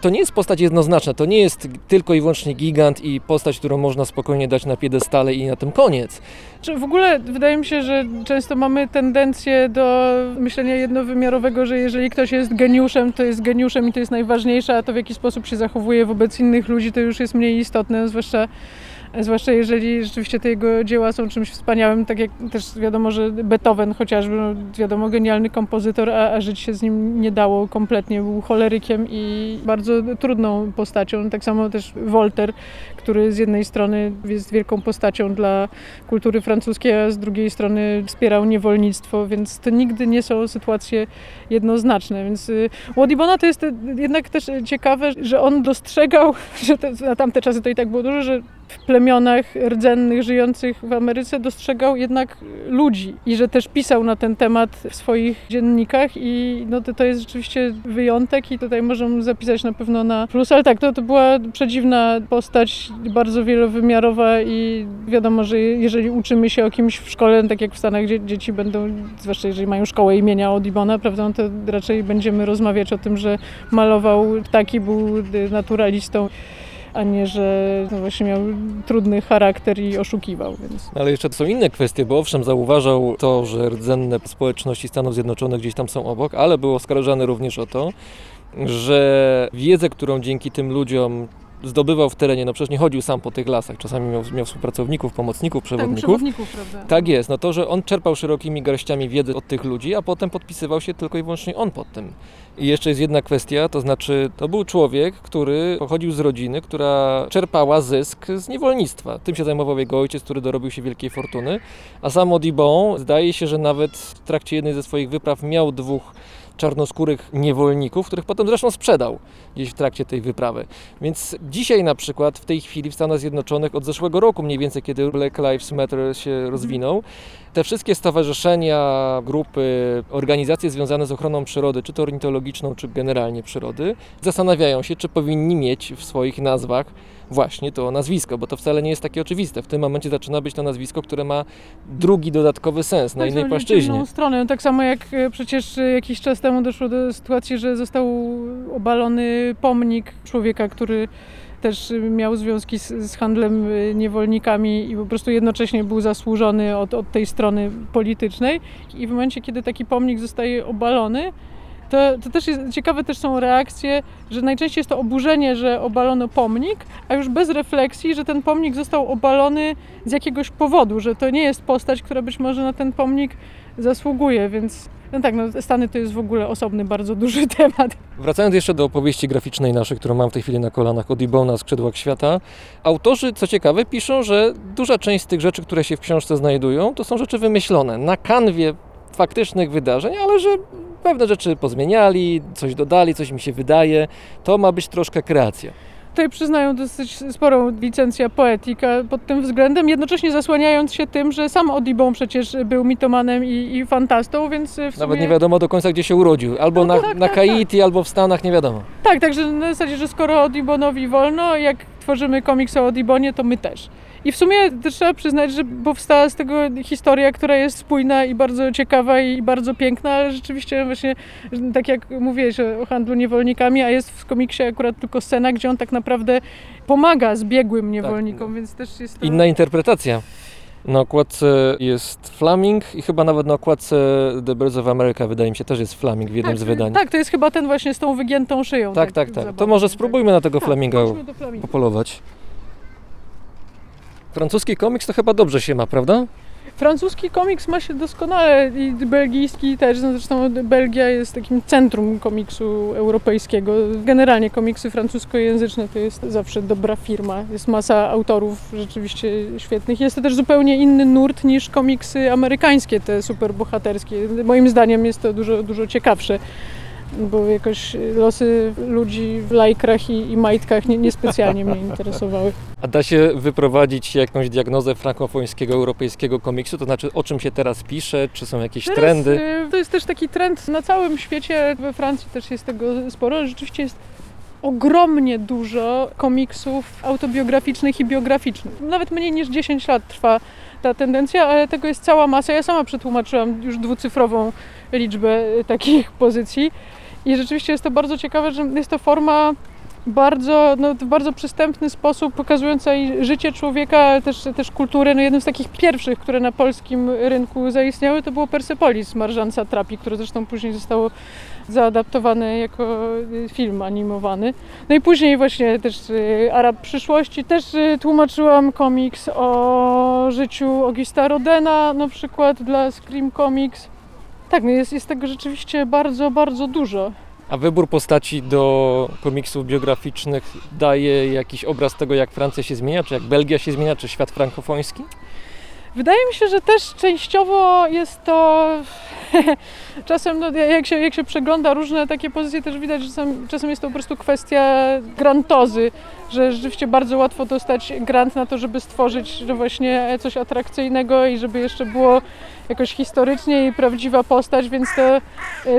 To nie jest postać jednoznaczna, to nie jest tylko i wyłącznie gigant i postać, którą można spokojnie dać na piedestale i na tym koniec. Czy w ogóle wydaje mi się, że często mamy tendencję do myślenia jednowymiarowego, że jeżeli ktoś jest geniuszem, to jest geniuszem i to jest najważniejsze, a to w jaki sposób się zachowuje wobec innych ludzi, to już jest mniej istotne, zwłaszcza Zwłaszcza jeżeli rzeczywiście te jego dzieła są czymś wspaniałym, tak jak też wiadomo, że Beethoven chociażby, no wiadomo, genialny kompozytor, a, a żyć się z nim nie dało kompletnie. Był cholerykiem i bardzo trudną postacią. Tak samo też Voltaire, który z jednej strony jest wielką postacią dla kultury francuskiej, a z drugiej strony wspierał niewolnictwo, więc to nigdy nie są sytuacje jednoznaczne. Więc y, u Audubona to jest jednak też ciekawe, że on dostrzegał, że te, na tamte czasy to i tak było dużo, że w plemionach rdzennych żyjących w Ameryce dostrzegał jednak ludzi i że też pisał na ten temat w swoich dziennikach i no to, to jest rzeczywiście wyjątek i tutaj możemy zapisać na pewno na plus, ale tak, to, to była przedziwna postać, bardzo wielowymiarowa i wiadomo, że jeżeli uczymy się o kimś w szkole, tak jak w Stanach, gdzie dzieci będą, zwłaszcza jeżeli mają szkołę imienia Audubona, prawda, to raczej będziemy rozmawiać o tym, że malował ptaki, był naturalistą a nie, że no właśnie miał trudny charakter i oszukiwał. Więc. Ale jeszcze są inne kwestie, bo owszem zauważał to, że rdzenne społeczności Stanów Zjednoczonych gdzieś tam są obok, ale był oskarżany również o to, że wiedzę, którą dzięki tym ludziom zdobywał w terenie, no przecież nie chodził sam po tych lasach, czasami miał, miał współpracowników, pomocników, przewodników. Tak, przewodników, prawda? Tak jest, no to, że on czerpał szerokimi garściami wiedzy od tych ludzi, a potem podpisywał się tylko i wyłącznie on pod tym. I jeszcze jest jedna kwestia, to znaczy to był człowiek, który pochodził z rodziny, która czerpała zysk z niewolnictwa. Tym się zajmował jego ojciec, który dorobił się wielkiej fortuny, a sam Audubon zdaje się, że nawet w trakcie jednej ze swoich wypraw miał dwóch czarnoskórych niewolników, których potem zresztą sprzedał gdzieś w trakcie tej wyprawy. Więc dzisiaj na przykład w tej chwili w Stanach Zjednoczonych od zeszłego roku mniej więcej, kiedy Black Lives Matter się rozwinął, te wszystkie stowarzyszenia, grupy, organizacje związane z ochroną przyrody, czy to ornitologiczną, czy generalnie przyrody, zastanawiają się, czy powinni mieć w swoich nazwach właśnie to nazwisko, bo to wcale nie jest takie oczywiste. W tym momencie zaczyna być to nazwisko, które ma drugi dodatkowy sens na Tak, innej są płaszczyźnie. stronę. Tak samo jak e, przecież e, jakiś czas temu doszło do sytuacji, że został obalony pomnik człowieka, który też e, miał związki z, z handlem niewolnikami i po prostu jednocześnie był zasłużony od, od tej strony politycznej. I w momencie, kiedy taki pomnik zostaje obalony, to, to też jest ciekawe też są reakcje, że najczęściej jest to oburzenie, że obalono pomnik, a już bez refleksji, że ten pomnik został obalony z jakiegoś powodu, że to nie jest postać, która być może na ten pomnik zasługuje, więc no tak, no Stany to jest w ogóle osobny, bardzo duży temat. Wracając jeszcze do opowieści graficznej naszej, którą mam w tej chwili na kolanach od Ibona Skrzydłach Świata, autorzy, co ciekawe, piszą, że duża część z tych rzeczy, które się w książce znajdują, to są rzeczy wymyślone na kanwie faktycznych wydarzeń, ale że pewne rzeczy pozmieniali, coś dodali, coś mi się wydaje. To ma być troszkę kreacja. Tutaj przyznają dosyć sporą licencję poetyka pod tym względem, jednocześnie zasłaniając się tym, że sam Odibon przecież był mitomanem i, i fantastą, więc sumie... Nawet nie wiadomo do końca, gdzie się urodził. Albo na, na Haiti, albo w Stanach, nie wiadomo. Tak, także na zasadzie, że skoro Odibonowi wolno, jak tworzymy komiks o Odibonie, to my też. I w sumie też trzeba przyznać, że powstała z tego historia, która jest spójna i bardzo ciekawa i bardzo piękna, ale rzeczywiście właśnie, tak jak mówiłeś o handlu niewolnikami, a jest w komiksie akurat tylko scena, gdzie on tak naprawdę pomaga zbiegłym niewolnikom, więc też jest to... Inna interpretacja. Na okładce jest Flaming i chyba nawet na okładce The Birds of America wydaje mi się też jest Flaming w jednym tak, z wydań. Tak, to jest chyba ten właśnie z tą wygiętą szyją. tak, tak. tak. To zabawny, może tak. spróbujmy na tego Tak, Flaminga. popolować. Francuski komiks to chyba dobrze się ma, prawda? Francuski komiks ma się doskonale i belgijski też. No zresztą Belgia jest takim centrum komiksu europejskiego. Generalnie komiksy francuskojęzyczne to jest zawsze dobra firma. Jest masa autorów rzeczywiście świetnych. Jest to też zupełnie inny nurt niż komiksy amerykańskie, te superbohaterskie. Moim zdaniem jest to dużo, dużo ciekawsze. Bo jakoś losy ludzi w lajkrach i, i majtkach nie, niespecjalnie mnie interesowały. A da się wyprowadzić jakąś diagnozę frankofońskiego, europejskiego komiksu? To znaczy, o czym się teraz pisze? Czy są jakieś Teraz, trendy? y, To jest też taki trend na całym świecie, we Francji też jest tego sporo. Rzeczywiście jest ogromnie dużo komiksów autobiograficznych i biograficznych. Nawet mniej niż 10 lat trwa ta tendencja, ale tego jest cała masa. Ja sama przetłumaczyłam już dwucyfrową liczbę y, takich pozycji i rzeczywiście jest to bardzo ciekawe, że jest to forma bardzo, no, w bardzo przystępny sposób pokazująca życie człowieka, ale też, też kulturę. No, jednym z takich pierwszych, które na polskim rynku zaistniały, to było Persepolis Marżanca Trapi, które zresztą później zostało zaadaptowane jako y, film animowany. No i później właśnie też y, Arab przyszłości. Też y, tłumaczyłam komiks o życiu Augusta Rodena na przykład dla Scream Comics. Tak, no jest, jest tego rzeczywiście bardzo, bardzo dużo. A wybór postaci do komiksów biograficznych daje jakiś obraz tego, jak Francja się zmienia, czy jak Belgia się zmienia, czy świat frankofoński? Wydaje mi się, że też częściowo jest to. czasem, no, jak, się, jak się przegląda różne takie pozycje, też widać, że czasem, czasem jest to po prostu kwestia grantozy, że rzeczywiście bardzo łatwo dostać grant na to, żeby stworzyć właśnie coś atrakcyjnego i żeby jeszcze było jakoś historycznie i prawdziwa postać, więc to e,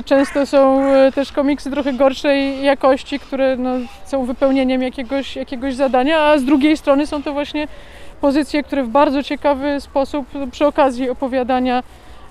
często są e, też komiksy trochę gorszej jakości, które no, są wypełnieniem jakiegoś, jakiegoś zadania, a z drugiej strony są to właśnie pozycje, które w bardzo ciekawy sposób przy okazji opowiadania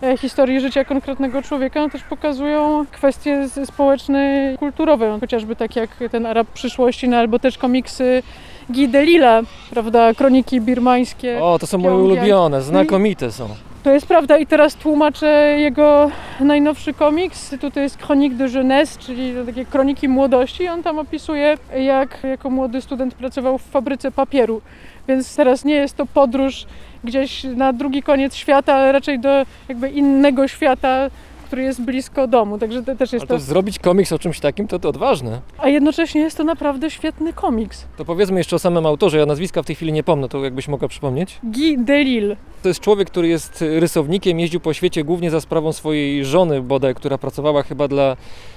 e, historii życia konkretnego człowieka no też pokazują kwestie społeczne, kulturowe, chociażby tak jak ten Arab przyszłości, no, albo też komiksy Guy Delisla, prawda, kroniki birmańskie. O, to są moje ulubione, znakomite są. To jest prawda i teraz tłumaczę jego najnowszy komiks. To jest Chronique de Jeunesse, czyli takie kroniki młodości. On tam opisuje, jak jako młody student pracował w fabryce papieru. Więc teraz nie jest to podróż gdzieś na drugi koniec świata, ale raczej do jakby innego świata, który jest blisko domu. Także to też jest Ale to to. zrobić komiks o czymś takim, to, to odważne. A jednocześnie jest to naprawdę świetny komiks. To powiedzmy jeszcze o samym autorze, ja nazwiska w tej chwili nie pomnę, to jakbyś mogła przypomnieć? Guy Delisle. To jest człowiek, który jest rysownikiem, jeździł po świecie głównie za sprawą swojej żony bodaj, która pracowała chyba dla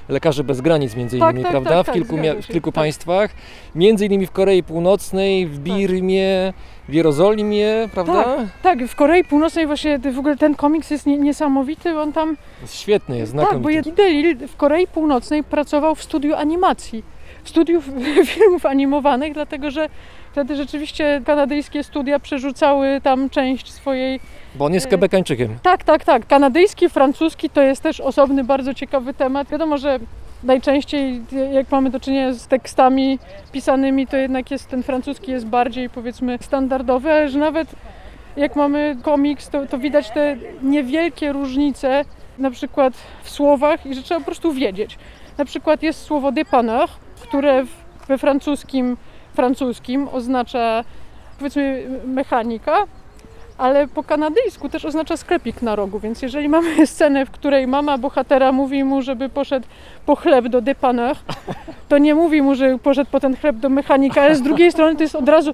Lekarzy Bez Granic między Tak, innymi, tak, prawda? tak, w tak, kilku, mia- w się, kilku tak. państwach, między innymi w Korei Północnej, w Birmie, w Jerozolimie, prawda? Tak, w Korei Północnej właśnie w ogóle ten komiks jest nie, niesamowity, on tam Jest świetny, jest Tak, bo znakomity. Delisle w Korei Północnej pracował w studiu animacji, w studiu filmów animowanych, dlatego że wtedy rzeczywiście kanadyjskie studia przerzucały tam część swojej... Bo on jest Quebecańczykiem. Tak, tak, tak. Kanadyjski, francuski to jest też osobny, bardzo ciekawy temat. Wiadomo, że najczęściej jak mamy do czynienia z tekstami pisanymi, to jednak jest ten francuski jest bardziej powiedzmy standardowy, ale że nawet jak mamy komiks, to, to widać te niewielkie różnice na przykład w słowach i że trzeba po prostu wiedzieć. Na przykład jest słowo dépanneur, które w, we francuskim, francuskim oznacza powiedzmy mechanika, ale po kanadyjsku też oznacza sklepik na rogu, więc jeżeli mamy scenę, w której mama bohatera mówi mu, żeby poszedł po chleb do dépanneur, to nie mówi mu, że poszedł po ten chleb do mechanika, ale z drugiej strony to jest od razu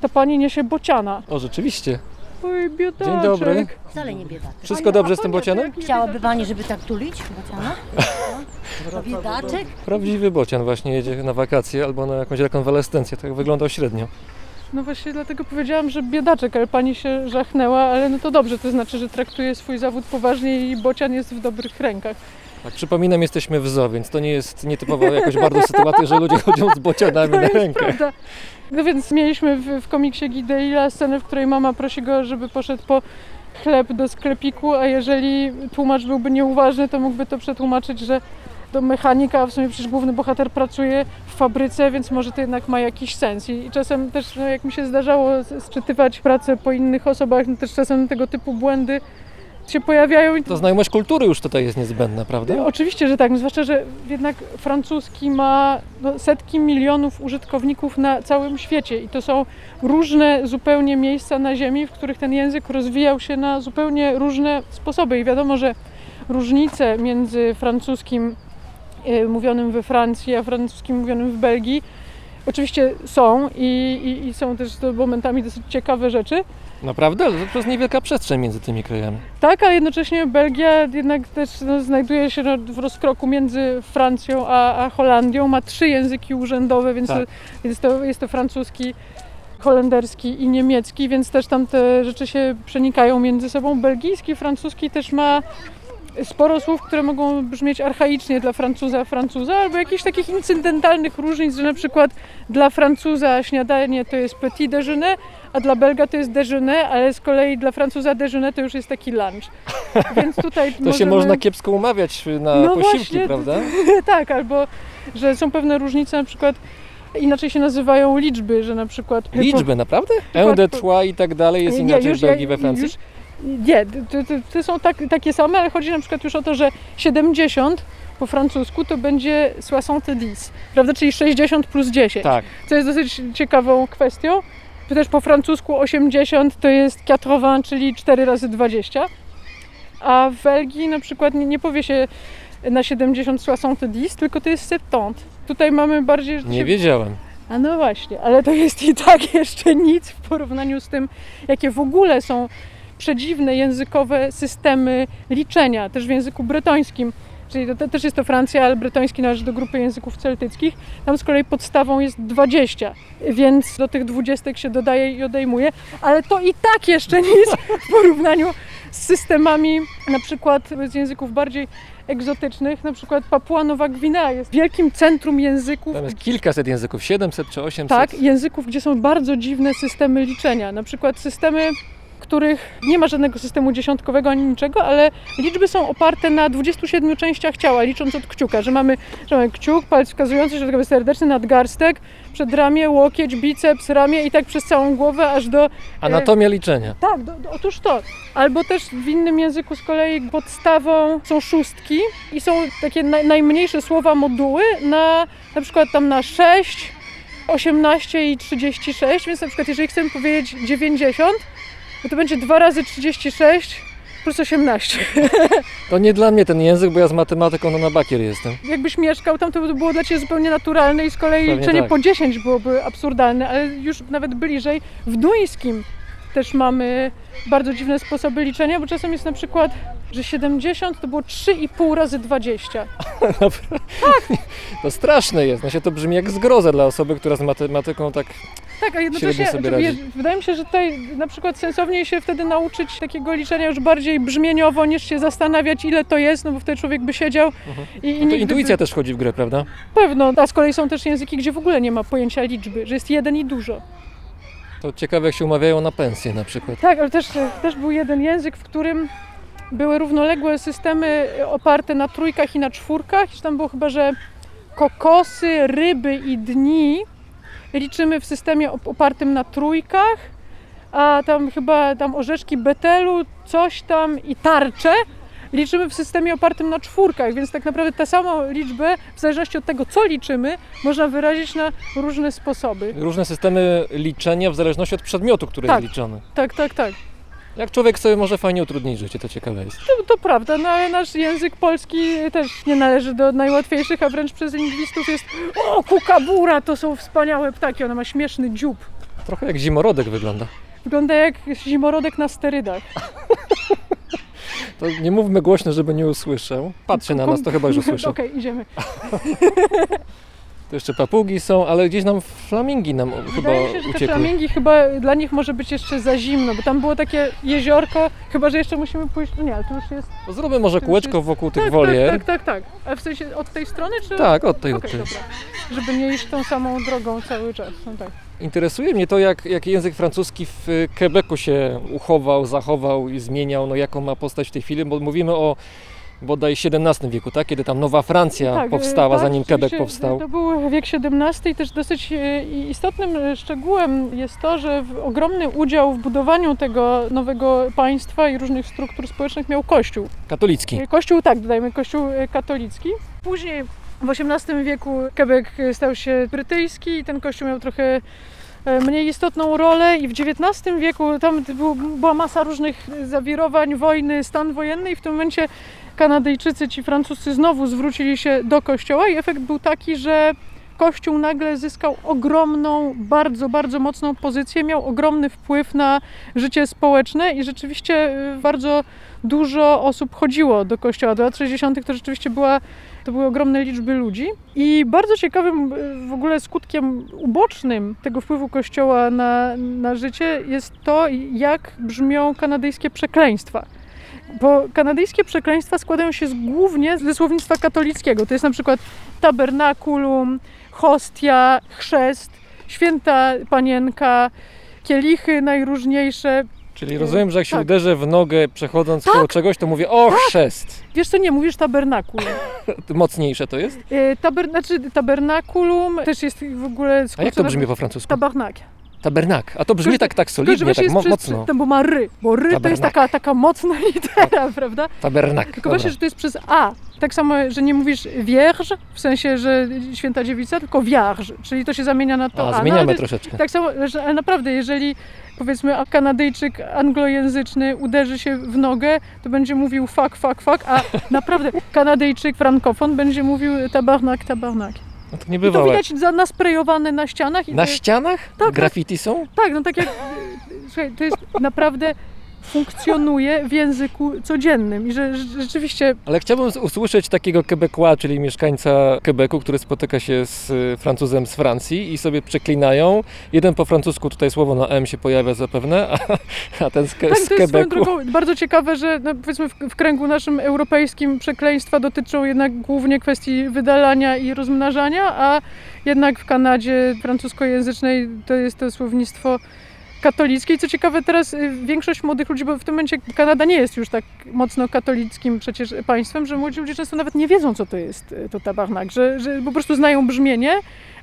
ta pani niesie bociana. O, rzeczywiście. Oj, biedaczek. Dzień dobry. Wcale nie biedaczek. Wszystko dobrze z tym bocianem? Chciałaby pani, żeby tak tulić bociana? To biedaczek? Prawdziwy bocian właśnie jedzie na wakacje albo na jakąś rekonwalescencję. Tak wyglądał średnio. No właśnie dlatego powiedziałam, że biedaczek, ale pani się żachnęła, ale no to dobrze, to znaczy, że traktuje swój zawód poważnie i bocian jest w dobrych rękach. Tak, przypominam, jesteśmy w zoo, więc to nie jest nietypowa jakoś bardzo sytuacja, że ludzie chodzą z bocianami na rękę. prawda. No więc mieliśmy w, w komiksie Gideila scenę, w której mama prosi go, żeby poszedł po chleb do sklepiku, a jeżeli tłumacz byłby nieuważny, to mógłby to przetłumaczyć, że do mechanika, a w sumie przecież główny bohater pracuje w fabryce, więc może to jednak ma jakiś sens. I, czasem też, no, jak mi się zdarzało sczytywać pracę po innych osobach, no też czasem tego typu błędy się pojawiają. To znajomość kultury już tutaj jest niezbędna, prawda? Oczywiście, że tak, no zwłaszcza, że jednak francuski ma no, setki milionów użytkowników na całym świecie i to są różne zupełnie miejsca na ziemi, w których ten język rozwijał się na zupełnie różne sposoby i wiadomo, że różnice między francuskim e, mówionym we Francji, a francuskim mówionym w Belgii oczywiście są i, i, i są też momentami dosyć ciekawe rzeczy. Naprawdę? Ale to jest niewielka przestrzeń między tymi krajami. Tak, ale jednocześnie Belgia jednak też no, znajduje się w rozkroku między Francją a, a Holandią. Ma trzy języki urzędowe, więc Tak. to, jest, to, jest to francuski, holenderski i niemiecki, więc też tam te rzeczy się przenikają między sobą. Belgijski, francuski też ma sporo słów, które mogą brzmieć archaicznie dla Francuza, Francuza, albo jakichś takich incydentalnych różnic, że na przykład dla Francuza śniadanie to jest petit déjeuner, a dla Belga to jest déjeuner, ale z kolei dla Francuza déjeuner to już jest taki lunch. Więc tutaj To się można kiepsko umawiać na No posiłki, właśnie, prawda? tak, albo że są pewne różnice, na przykład inaczej się nazywają liczby, że na przykład... Liczby, naprawdę? Przykład- Un, de trois i tak dalej jest Nie, inaczej już w Belgii, ja- we Francji? już- Nie, to są tak, takie same, ale chodzi na przykład już o to, że 70 po francusku to będzie 70, prawda, czyli 60 plus 10, Tak. co jest dosyć ciekawą kwestią. Też po francusku 80 to jest 80, czyli 4 razy 20. A w Belgii na przykład nie, nie powie się na 70 70, tylko to jest 70. Tutaj mamy bardziej... Nie wiedziałem. A no właśnie, ale to jest i tak jeszcze nic w porównaniu z tym, jakie w ogóle są przedziwne językowe systemy liczenia, też w języku bretońskim. Czyli to, to też jest to Francja, ale bretoński należy do grupy języków celtyckich. Tam z kolei podstawą jest 20, więc do tych dwudziestek się dodaje i odejmuje, ale to i tak jeszcze nic w porównaniu z systemami na przykład z języków bardziej egzotycznych, na przykład Papua Nowa Gwinea jest wielkim centrum języków, Tam jest kilkaset języków, 700 czy 800. tak, języków, gdzie są bardzo dziwne systemy liczenia. Na przykład systemy, których nie ma żadnego systemu dziesiątkowego ani niczego, ale liczby są oparte na 27 częściach ciała, licząc od kciuka, że mamy, że mamy kciuk, palec wskazujący, środkowy serdeczny, nadgarstek, przedramię, łokieć, biceps, ramię i tak przez całą głowę aż do Anatomia liczenia. tak, do, do, otóż to. Albo też w innym języku z kolei podstawą są szóstki i są takie naj, najmniejsze słowa moduły na na przykład tam na 6, 18 i 36, więc na przykład jeżeli chcemy powiedzieć 90, no to będzie 2 razy 36 plus 18. To nie dla mnie ten język, bo ja z matematyką no na bakier jestem. Jakbyś mieszkał tam, to by było dla Ciebie zupełnie naturalne i z kolei Pewnie liczenie tak. po 10 byłoby absurdalne, ale już nawet bliżej w duńskim też mamy bardzo dziwne sposoby liczenia, bo czasem jest na przykład, że 70 to było 3,5 razy 20. To straszne jest. Znaczy, to brzmi jak zgroza dla osoby, która z matematyką tak... Tak, a jednocześnie sobie znaczy, radzi. je- wydaje mi się, że tutaj na przykład sensowniej się wtedy nauczyć takiego liczenia już bardziej brzmieniowo, niż się zastanawiać ile to jest, no bo wtedy człowiek by siedział i, i No to nigdy intuicja też wchodzi w grę, prawda? Pewno, a z kolei są też języki, gdzie w ogóle nie ma pojęcia liczby, że jest jeden i dużo. To ciekawe, jak się umawiają na pensję na przykład. Tak, ale też, też był jeden język, w którym były równoległe systemy oparte na trójkach i na czwórkach. I tam było chyba, że kokosy, ryby i dni liczymy w systemie op- opartym na trójkach, a tam chyba tam orzeszki betelu, coś tam i tarcze liczymy w systemie opartym na czwórkach, więc tak naprawdę tę samą liczbę, w zależności od tego, co liczymy, można wyrazić na różne sposoby. Różne systemy liczenia w zależności od przedmiotu, który Tak. jest liczony. Tak, tak, tak. Jak człowiek sobie może fajnie utrudnić życie, to ciekawe jest. To, to prawda, no ale nasz język polski też nie należy do najłatwiejszych, a wręcz przez lingwistów jest o, kukabura, to są wspaniałe ptaki, ona ma śmieszny dziób. Trochę jak zimorodek wygląda. Wygląda jak zimorodek na sterydach. To nie mówmy głośno, żeby nie usłyszał. Patrzy na nas, to chyba już usłyszał. Okej, idziemy. To jeszcze papugi są, ale gdzieś nam flamingi nam chyba Wydaje się, że te uciekły. flamingi chyba dla nich może być jeszcze za zimno, bo tam było takie jeziorko, chyba że jeszcze musimy pójść. No nie, ale to już jest. To Zróbmy może kółeczko jest- wokół tych tak, wolier. Tak, tak, tak, tak. A w sensie od tej strony czy? Tak, od tej, od Okej, tej. dobra. Żeby nie iść tą samą drogą cały czas. No tak. Interesuje mnie to, jak, jak język francuski w y, Quebecu się uchował, zachował i zmieniał, no jaką ma postać w tej chwili, bo mówimy o bodaj XVII wieku, tak? Kiedy tam Nowa Francja Tak, powstała, tak, zanim Quebec powstał. To był wiek XVII i też dosyć e, istotnym szczegółem jest to, że ogromny udział w budowaniu tego nowego państwa i różnych struktur społecznych miał Kościół. Katolicki. Kościół, tak, dodajmy, Kościół katolicki. Później w XVIII wieku Quebec e, stał się brytyjski i ten kościół miał trochę e, mniej istotną rolę i w XIX wieku tam był, była masa różnych zawirowań, wojny, stan wojenny i w tym momencie Kanadyjczycy, ci Francuscy znowu zwrócili się do kościoła i efekt był taki, że Kościół nagle zyskał ogromną, bardzo, bardzo mocną pozycję, miał ogromny wpływ na życie społeczne i rzeczywiście y, bardzo dużo osób chodziło do kościoła. Do lat 60. to rzeczywiście była, to były ogromne liczby ludzi. I bardzo ciekawym y, w ogóle skutkiem ubocznym tego wpływu kościoła na, na życie jest to, jak brzmią kanadyjskie przekleństwa. Bo kanadyjskie przekleństwa składają się z, głównie ze słownictwa katolickiego. To jest na przykład tabernakulum, hostia, chrzest, święta panienka, kielichy najróżniejsze. Czyli rozumiem, że jak się tak. uderzę w nogę przechodząc koło czegoś, to mówię o chrzest. Wiesz co, nie mówisz tabernakulum. Mocniejsze to jest? E, Taber, znaczy tabernakulum też jest w ogóle A jak to brzmi po francusku? Tabarnak. Tabernak. A to brzmi Tylko, tak, tak solidnie, tak mo- mocno. Bo ma ry, bo ry to jest Tabernak. taka, taka mocna litera, prawda? Tabernak. Tylko właśnie, że to jest przez A. Tak samo, że nie mówisz wierge, w sensie, że święta dziewica, tylko vierge, czyli to się zamienia na to A. A, No, zmieniamy to- troszeczkę. Tak samo, że, naprawdę, jeżeli powiedzmy a Kanadyjczyk anglojęzyczny uderzy się w nogę, to będzie mówił fuck, fuck, fuck, a naprawdę Kanadyjczyk frankofon będzie mówił tabarnak, tabarnak. No to I to widać za, nasprejowane na ścianach. I Na to ścianach? tak. Graffiti są? tak, no tak jak, słuchaj, to jest naprawdę funkcjonuje w języku codziennym i że, rzeczywiście Ale chciałbym usłyszeć takiego Quebecois, czyli mieszkańca Quebecu, który spotyka się z y, Francuzem z Francji i sobie przeklinają. Jeden po francusku tutaj słowo na M się pojawia zapewne, a, a ten z, Tak, z to jest swoją Quebecu. drogą bardzo ciekawe, że no, powiedzmy w, w kręgu naszym europejskim przekleństwa dotyczą jednak głównie kwestii wydalania i rozmnażania, a jednak w Kanadzie francuskojęzycznej to jest to słownictwo katolickie. I co ciekawe, teraz y, większość młodych ludzi, bo w tym momencie Kanada nie jest już tak mocno katolickim przecież państwem, że młodzi ludzie często nawet nie wiedzą, co to jest y, to tabarnak, że, że po prostu znają brzmienie,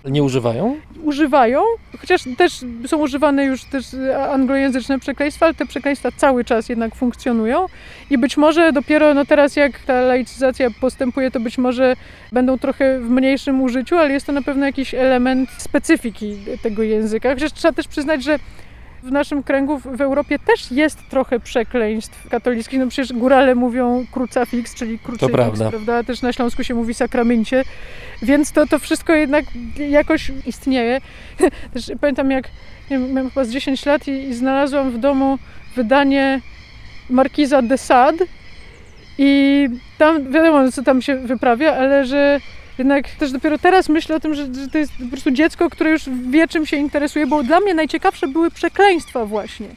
Nie używają? używają, chociaż też są używane już też e, anglojęzyczne przekleństwa, ale te przekleństwa cały czas jednak funkcjonują i być może dopiero no teraz jak ta laicyzacja postępuje, to być może będą trochę w mniejszym użyciu, ale jest to na pewno jakiś element specyfiki tego języka. Chociaż trzeba też przyznać, że w naszym kręgu w Europie też jest trochę przekleństw katolickich. No przecież górale mówią crucifix, czyli krucyfiks, prawda. prawda? Też na Śląsku się mówi sakramencie. Więc to, to wszystko jednak jakoś istnieje. Też pamiętam jak nie wiem, miałem chyba z 10 lat i, i znalazłam w domu wydanie Markiza de Sade i tam wiadomo, co tam się wyprawia, ale że jednak też dopiero teraz myślę o tym, że, że to jest po prostu dziecko, które już wie, czym się interesuje, bo dla mnie najciekawsze były przekleństwa właśnie.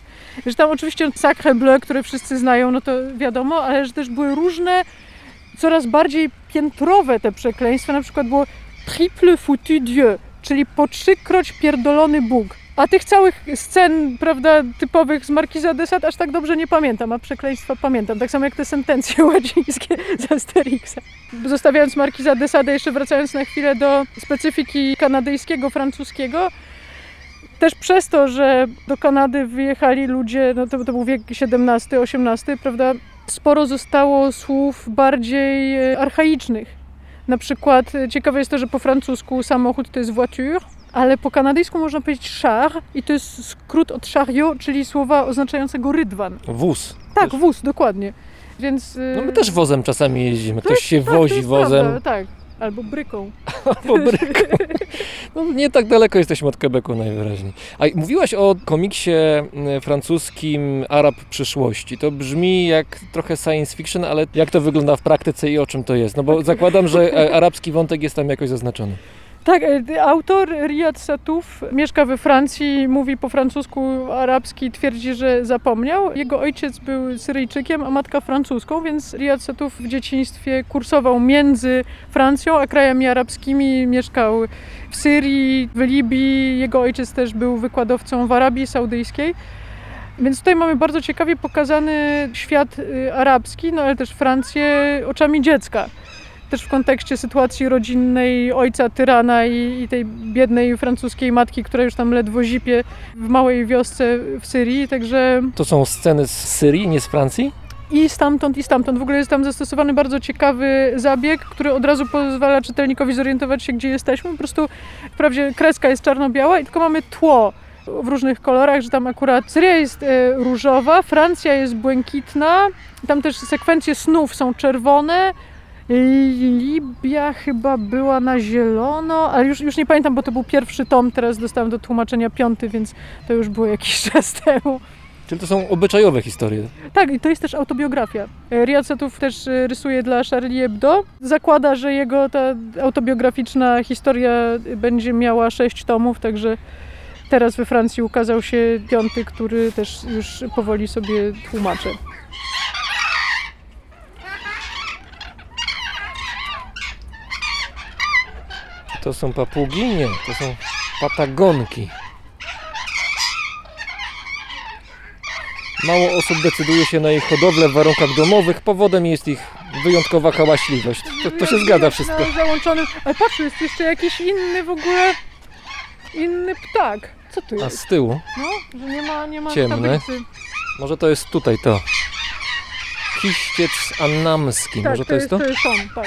Że tam oczywiście sacre bleu, które wszyscy znają, no to wiadomo, ale że też były różne, coraz bardziej piętrowe te przekleństwa. Na przykład było triple foutu Dieu, czyli po trzykroć pierdolony Bóg. A tych całych scen, prawda, typowych z Markiza de Sade aż tak dobrze nie pamiętam, a przekleństwa pamiętam. Tak samo jak te sentencje łacińskie z Asterixa. Zostawiając Markiza de Sade, jeszcze wracając na chwilę do specyfiki kanadyjskiego, francuskiego, też przez to, że do Kanady wyjechali ludzie, no to, to był wiek XVII, XVIII, prawda, sporo zostało słów bardziej e, archaicznych. Na przykład e, ciekawe jest to, że po francusku samochód to jest voiture, ale po kanadyjsku można powiedzieć char i to jest skrót od chariot, czyli słowa oznaczającego rydwan. Wóz. Tak, Też. wóz, dokładnie. Więc... No my też wozem czasami jeździmy. to Ktoś się tak, wozi wozem Prawda, tak, albo bryką. po bryku. No, nie tak daleko jesteśmy od Quebecu najwyraźniej. A mówiłaś o komiksie mm, francuskim Arab przyszłości. To brzmi jak trochę science fiction, ale jak to wygląda w praktyce i o czym to jest? No bo zakładam, że e, arabski wątek jest tam jakoś zaznaczony. Tak, e, autor Riyad Satouf mieszka we Francji, mówi po francusku, arabski, twierdzi, że zapomniał. Jego ojciec był Syryjczykiem, a matka francuską, więc Riyad Satouf w dzieciństwie kursował między Francją a krajami arabskimi. Mieszkał w Syrii, w Libii. Jego ojciec też był wykładowcą w Arabii Saudyjskiej. Więc tutaj mamy bardzo ciekawie pokazany świat y, arabski, no ale też Francję oczami dziecka też w kontekście sytuacji rodzinnej ojca tyrana i, i tej biednej francuskiej matki, która już tam ledwo zipie w małej wiosce w Syrii, także To są sceny z Syrii, nie z Francji? i stamtąd, i stamtąd. W ogóle jest tam zastosowany bardzo ciekawy zabieg, który od razu pozwala czytelnikowi zorientować się, gdzie jesteśmy. Po prostu wprawdzie kreska jest czarno-biała i tylko mamy tło w różnych kolorach, że tam akurat Syria jest e, różowa, Francja jest błękitna, tam też sekwencje snów są czerwone, Libia chyba była na zielono, ale już, już nie pamiętam, bo to był pierwszy tom, teraz dostałam do tłumaczenia piąty, więc to już było jakiś czas temu. Czyli to są obyczajowe historie. Tak, i to jest też autobiografia. E, Riyad też e, rysuje dla Charlie Hebdo. Zakłada, że jego ta autobiograficzna historia będzie miała sześć tomów, także teraz we Francji ukazał się piąty, który też już powoli sobie tłumaczę. To są papugi? Nie, to są patagonki. Mało osób decyduje się na ich hodowlę w warunkach domowych. Powodem jest ich wyjątkowa hałaśliwość. To, to się zgadza wszystko. Na załączonym... Ale patrz, jest jeszcze jakiś inny w ogóle... Inny ptak. Co tu A jest? z tyłu? No, że nie ma, nie ma Ciemne. tablicy. Może to jest tutaj to. Kiściec annamski. Tak, Może to jest to? To jest on, tak.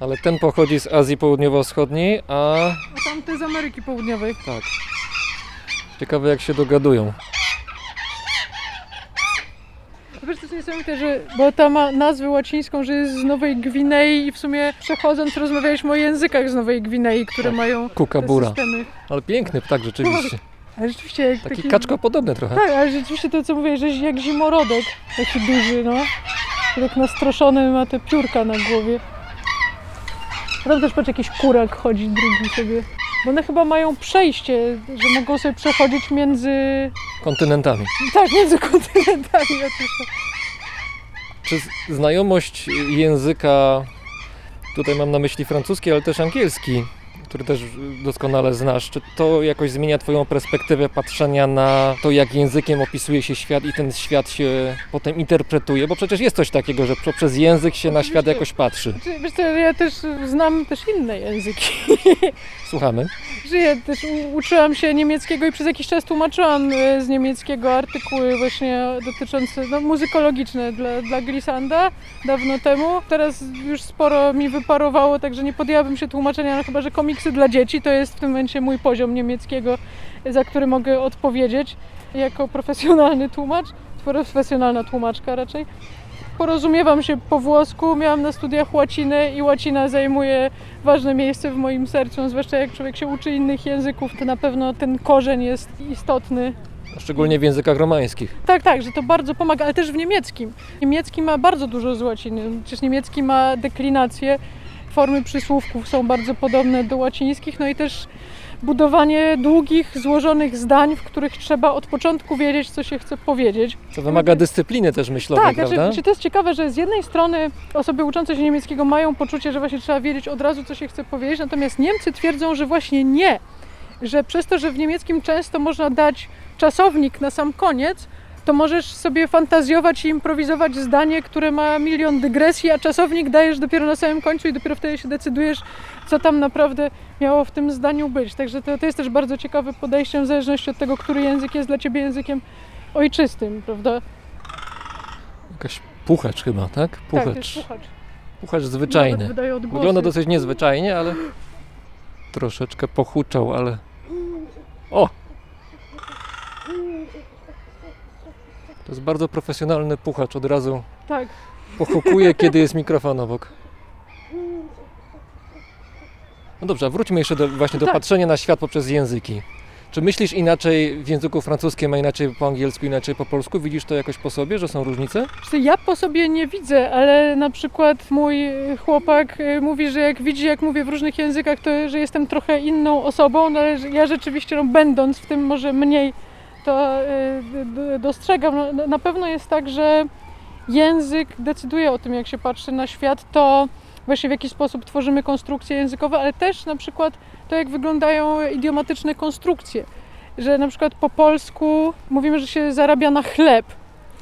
Ale ten pochodzi z Azji Południowo-Wschodniej, a A tamte z Ameryki Południowej. tak. Ciekawe jak się dogadują. Wiesz, to jest niesamowite, że, bo ta ma nazwę łacińską, że jest z Nowej Gwinei i w sumie przechodząc rozmawialiśmy o językach z Nowej Gwinei, które Tak. mają te Kukabura. systemy. Ale piękny ptak rzeczywiście. Ale rzeczywiście jak Taki taki... kaczkopodobny trochę. Tak, ale rzeczywiście to co mówię, że jak zimorodek, taki duży, no. Tak nastroszony ma te piórka na głowie. A tam też patrz, jakiś kurak chodzi drugi sobie. Bo one chyba mają przejście, że mogą sobie przechodzić między... Kontynentami. Tak, między kontynentami. oczywiście. Czy z- znajomość języka, tutaj mam na myśli francuski, ale też angielski, który też doskonale znasz, czy to jakoś zmienia Twoją perspektywę patrzenia na to, jak językiem opisuje się świat i ten świat się potem interpretuje? Bo przecież jest coś takiego, że poprzez język się na świat jakoś patrzy. Znaczy, Wiesz co, ja też znam też inne języki. Słuchamy. Żyję też, uczyłam się niemieckiego i przez jakiś czas tłumaczyłam e, z niemieckiego artykuły właśnie dotyczące, no muzykologiczne dla, dla Glisanda dawno temu. Teraz już sporo mi wyparowało, także nie podjęłabym się tłumaczenia, no chyba, że komiksy dla dzieci to jest w tym momencie mój poziom niemieckiego, za który mogę odpowiedzieć jako profesjonalny tłumacz, profesjonalna tłumaczka raczej. Porozumiewam się po włosku, miałam na studiach łacinę i łacina zajmuje ważne miejsce w moim sercu, zwłaszcza jak człowiek się uczy innych języków, to na pewno ten korzeń jest istotny. Szczególnie w językach romańskich. Tak, tak, że to bardzo pomaga, ale też w niemieckim. Niemiecki ma bardzo dużo z łaciny, przecież niemiecki ma deklinację, formy przysłówków są bardzo podobne do łacińskich, no i też budowanie długich, złożonych zdań, w których trzeba od początku wiedzieć, co się chce powiedzieć. To wymaga dyscypliny też myślowej, Tak, prawda? znaczy, znaczy to jest ciekawe, że z jednej strony osoby uczące się niemieckiego mają poczucie, że właśnie trzeba wiedzieć od razu, co się chce powiedzieć, natomiast Niemcy twierdzą, że właśnie nie. Że przez to, że w niemieckim często można dać czasownik na sam koniec, to możesz sobie fantazjować i improwizować zdanie, które ma milion dygresji, a czasownik dajesz dopiero na samym końcu i dopiero wtedy się decydujesz, co tam naprawdę miało w tym zdaniu być. Także to, to jest też bardzo ciekawe podejście, w zależności od tego, który język jest dla ciebie językiem ojczystym, prawda? Jakaś puchacz chyba, tak? Tak, to jest Puchacz. puchacz. Puchacz Nawet zwyczajny. Wygląda dosyć niezwyczajnie, ale troszeczkę pochuczał, ale... O! To jest bardzo profesjonalny puchacz, od razu Tak, pochukuje, kiedy jest mikrofon obok. No dobrze, a wróćmy jeszcze do, właśnie do Tak. patrzenia na świat poprzez języki. Czy myślisz inaczej w języku francuskim, a inaczej po angielsku, inaczej po polsku? Widzisz to jakoś po sobie, że są różnice? Ja po sobie nie widzę, ale na przykład mój chłopak y, mówi, że jak widzi, jak mówię w różnych językach, to że jestem trochę inną osobą, no ale ja rzeczywiście, no, będąc w tym może mniej, to y, d- dostrzegam. No, no, Na pewno jest tak, że język decyduje o tym, jak się patrzy na świat, to właśnie w jaki sposób tworzymy konstrukcje językowe, ale też na przykład to, jak wyglądają idiomatyczne konstrukcje. Że na przykład po polsku mówimy, że się zarabia na chleb,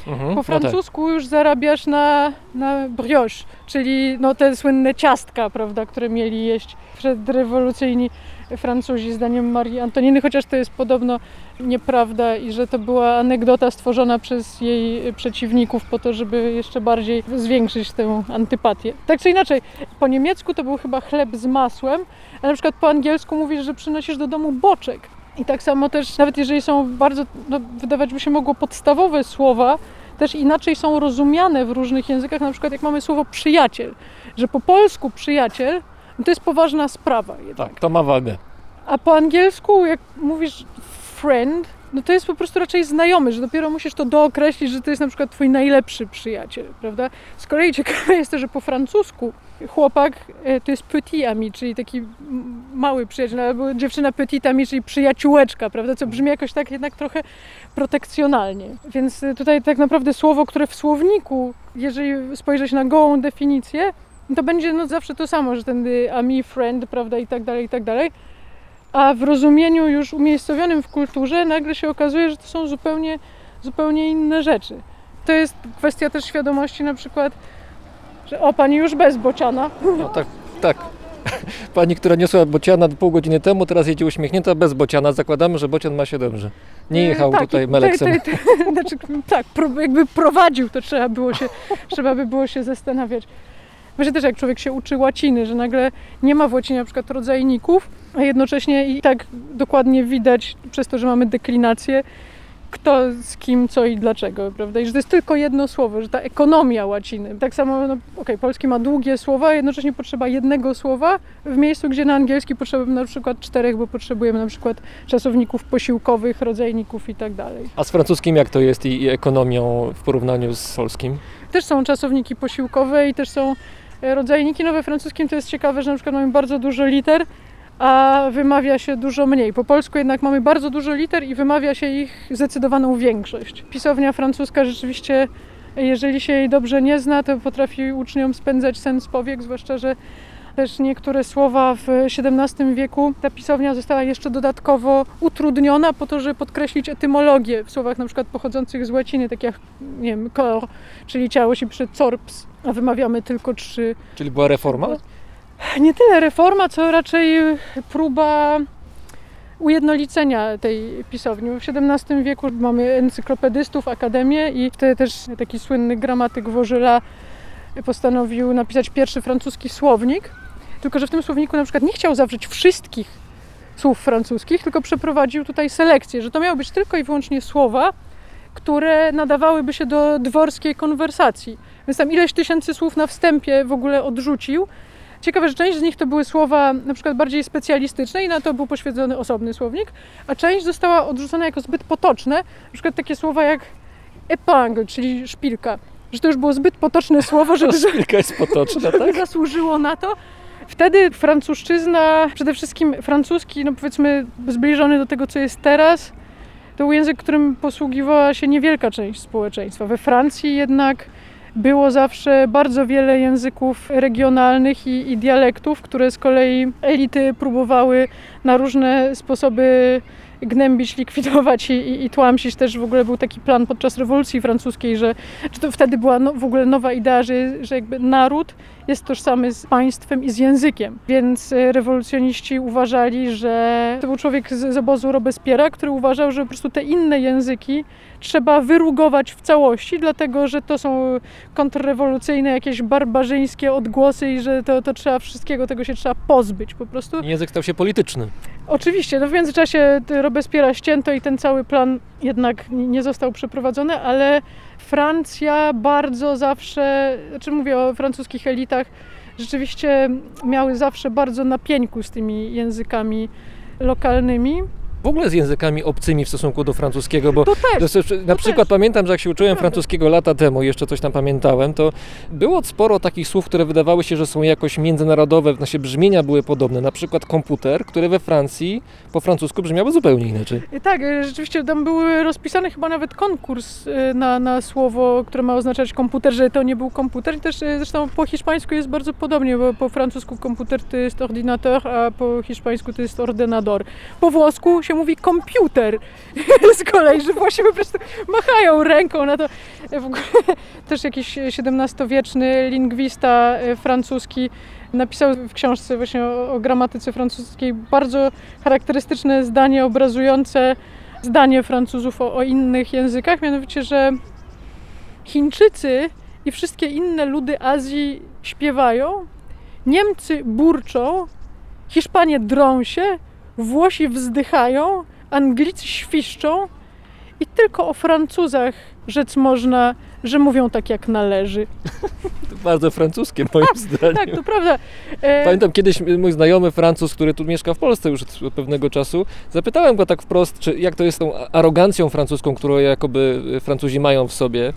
Mhm. po no tak. francusku już zarabiasz na, na brioche, czyli no, te słynne ciastka, prawda, które mieli jeść przedrewolucyjni Francuzi, zdaniem Marii Antoniny, chociaż to jest podobno nieprawda i że to była anegdota stworzona przez jej przeciwników po to, żeby jeszcze bardziej zwiększyć tę antypatię. Tak czy inaczej, po niemiecku to był chyba chleb z masłem, a na przykład po angielsku mówisz, że przynosisz do domu boczek. I tak samo też, nawet jeżeli są bardzo, no, wydawać by się mogło podstawowe słowa, też inaczej są rozumiane w różnych językach, na przykład jak mamy słowo przyjaciel, że po polsku przyjaciel to jest poważna sprawa jednak. Tak, to ma wagę. A po angielsku, jak mówisz friend, no to jest po prostu raczej znajomy, że dopiero musisz to dookreślić, że to jest na przykład twój najlepszy przyjaciel, prawda? Z kolei ciekawe jest to, że po francusku chłopak e, to jest petit ami, czyli taki mały przyjaciel, albo dziewczyna petit ami, czyli przyjaciółeczka, prawda? Co brzmi jakoś tak jednak trochę protekcjonalnie. Więc tutaj tak naprawdę słowo, które w słowniku, jeżeli spojrzeć na gołą definicję, to będzie no zawsze to samo, że ten y, ami, friend, prawda, i tak dalej, i tak dalej. A w rozumieniu już umiejscowionym w kulturze nagle się okazuje, że to są zupełnie, zupełnie inne rzeczy. To jest kwestia też świadomości na przykład, że o, pani już bez bociana. No tak, tak. Pani, która niosła bociana pół godziny temu, teraz jedzie uśmiechnięta bez bociana. Zakładamy, że bocian ma się dobrze. Nie E, jechał tak, tutaj meleksem. te- te- te- Znaczy, tak, jakby prowadził, to trzeba było się, trzeba by było się zastanawiać. Właśnie też jak człowiek się uczy łaciny, że nagle nie ma w łacinie na przykład rodzajników, a jednocześnie i tak dokładnie widać przez to, że mamy deklinację, kto z kim, co i dlaczego, prawda? I że to jest tylko jedno słowo, że ta ekonomia łaciny. Tak samo, no, okej, polski ma długie słowa, a jednocześnie potrzeba jednego słowa w miejscu, gdzie na angielski potrzebujemy na przykład czterech, bo potrzebujemy na przykład czasowników posiłkowych, rodzajników i tak dalej. A z francuskim jak to jest i, i ekonomią w porównaniu z polskim? Też są czasowniki posiłkowe i też są rodzajniki. No we francuskim to jest ciekawe, że na przykład mamy bardzo dużo liter, a wymawia się dużo mniej. Po polsku jednak mamy bardzo dużo liter i wymawia się ich zdecydowaną większość. Pisownia francuska rzeczywiście, jeżeli się jej dobrze nie zna, to potrafi uczniom spędzać sen z powiek, zwłaszcza, że też niektóre słowa w XVII wieku ta pisownia została jeszcze dodatkowo utrudniona po to, żeby podkreślić etymologię w słowach na przykład pochodzących z łaciny, tak jak, nie wiem, cor, czyli ciało się pisze corps, a wymawiamy tylko trzy Czyli była reforma? nie tyle reforma, co raczej próba ujednolicenia tej pisowni. W XVII wieku mamy encyklopedystów, akademię i wtedy też taki słynny gramatyk Wożyla postanowił napisać pierwszy francuski słownik, tylko że w tym słowniku na przykład nie chciał zawrzeć wszystkich słów francuskich, tylko przeprowadził tutaj selekcję, że to miały być tylko i wyłącznie słowa, które nadawałyby się do dworskiej konwersacji. Więc tam ileś tysięcy słów na wstępie w ogóle odrzucił, Ciekawe, że część z nich to były słowa na przykład bardziej specjalistyczne i na to był poświęcony osobny słownik, a część została odrzucona jako zbyt potoczne, na przykład takie słowa jak épingle, czyli szpilka, że to już było zbyt potoczne słowo, żeby, Szpilka jest potoczna, tak? zasłużyło na to. Wtedy francuszczyzna, przede wszystkim francuski, no powiedzmy zbliżony do tego, co jest teraz, to był język, którym posługiwała się niewielka część społeczeństwa. We Francji jednak było zawsze bardzo wiele języków regionalnych i, i dialektów, które z kolei elity próbowały na różne sposoby gnębić, likwidować i, i, i tłamsić. Też w ogóle był taki plan podczas rewolucji francuskiej, że, że to wtedy była no, w ogóle nowa idea, że, że jakby naród jest tożsamy z państwem i z językiem. Więc e, rewolucjoniści uważali, że to był człowiek z, z obozu Robespiera, który uważał, że po prostu te inne języki trzeba wyrugować w całości, dlatego że to są kontrrewolucyjne, jakieś barbarzyńskie odgłosy i że to, to trzeba wszystkiego, tego się trzeba pozbyć po prostu. Język stał się polityczny. Oczywiście, no w międzyczasie Robespiera ścięto i ten cały plan jednak nie został przeprowadzony, ale Francja bardzo zawsze, znaczy mówię o francuskich elitach, rzeczywiście miały zawsze bardzo na pieńku z tymi językami lokalnymi. W ogóle z językami obcymi w stosunku do francuskiego, bo To też, na przykład pamiętam, że jak się uczyłem francuskiego lata temu, jeszcze coś tam pamiętałem, to było sporo takich słów, które wydawały się, że są jakoś międzynarodowe, nasze brzmienia były podobne. Na przykład komputer, które we Francji po francusku brzmiało zupełnie inaczej. I Tak, e, rzeczywiście tam były rozpisane chyba nawet konkurs e, na, na słowo, które ma oznaczać komputer, że to nie był komputer. I też e, zresztą po hiszpańsku jest bardzo podobnie, bo po francusku komputer to jest ordinateur, a po hiszpańsku to jest ordenador. Po włosku się mówi komputer z kolei, że Włosi po prostu machają ręką na to. W ogóle też jakiś XVII-wieczny lingwista e, francuski napisał w książce właśnie o, o gramatyce francuskiej bardzo charakterystyczne zdanie obrazujące zdanie Francuzów o, o innych językach, mianowicie, że Chińczycy i wszystkie inne ludy Azji śpiewają, Niemcy burczą, Hiszpanie drą się, Włosi wzdychają, Anglicy świszczą i tylko o Francuzach rzec można, że mówią tak jak należy. To bardzo francuskie moim zdaniem. Tak, to prawda. E, Pamiętam kiedyś mój znajomy Francuz, który tu mieszka w Polsce już od, pewnego czasu, zapytałem go tak wprost, czy jak to jest z tą arogancją francuską, którą jakoby Francuzi mają w sobie,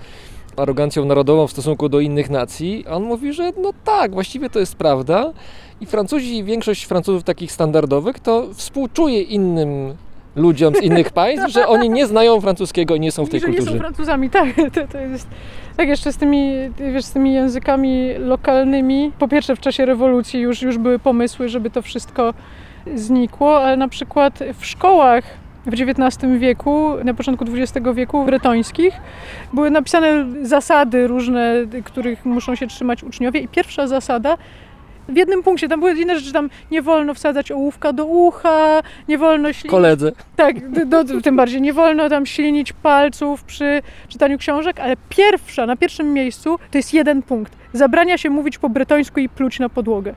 arogancją narodową w stosunku do innych nacji. A on mówi, że no tak, właściwie to jest prawda. I Francuzi, większość Francuzów takich standardowych, to współczuje innym ludziom z innych państw, że oni nie znają francuskiego i nie są w tej że nie są kulturze. Francuzami, tak. To, to jest, tak jeszcze z tymi, wiesz, z tymi językami lokalnymi. Po pierwsze w czasie rewolucji już, już były pomysły, żeby to wszystko znikło, ale na przykład w szkołach w XIX wieku, na początku XX wieku bretońskich były napisane zasady różne, których muszą się trzymać uczniowie i pierwsza zasada w jednym punkcie, tam były inne rzeczy, tam nie wolno wsadzać ołówka do ucha, nie wolno ślinić Koledzy. tak, do, do, tym bardziej nie wolno tam ślinić palców przy czytaniu książek, ale pierwsza, na pierwszym miejscu to jest jeden punkt. Zabrania się mówić po bretońsku i pluć na podłogę.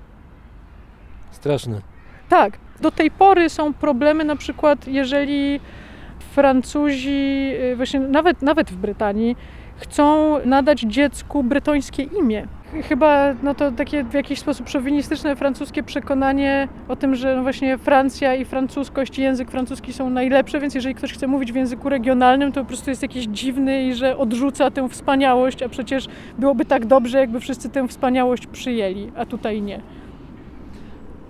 Straszne. Tak, do tej pory są problemy na przykład, jeżeli Francuzi, y, właśnie nawet, nawet w Brytanii, chcą nadać dziecku bretońskie imię. Ch- Chyba no to takie w jakiś sposób szowinistyczne francuskie przekonanie o tym, że no właśnie Francja i francuskość język francuski są najlepsze, więc jeżeli ktoś chce mówić w języku regionalnym, to po prostu jest jakiś dziwny i że odrzuca tę wspaniałość, a przecież byłoby tak dobrze, jakby wszyscy tę wspaniałość przyjęli, a tutaj nie.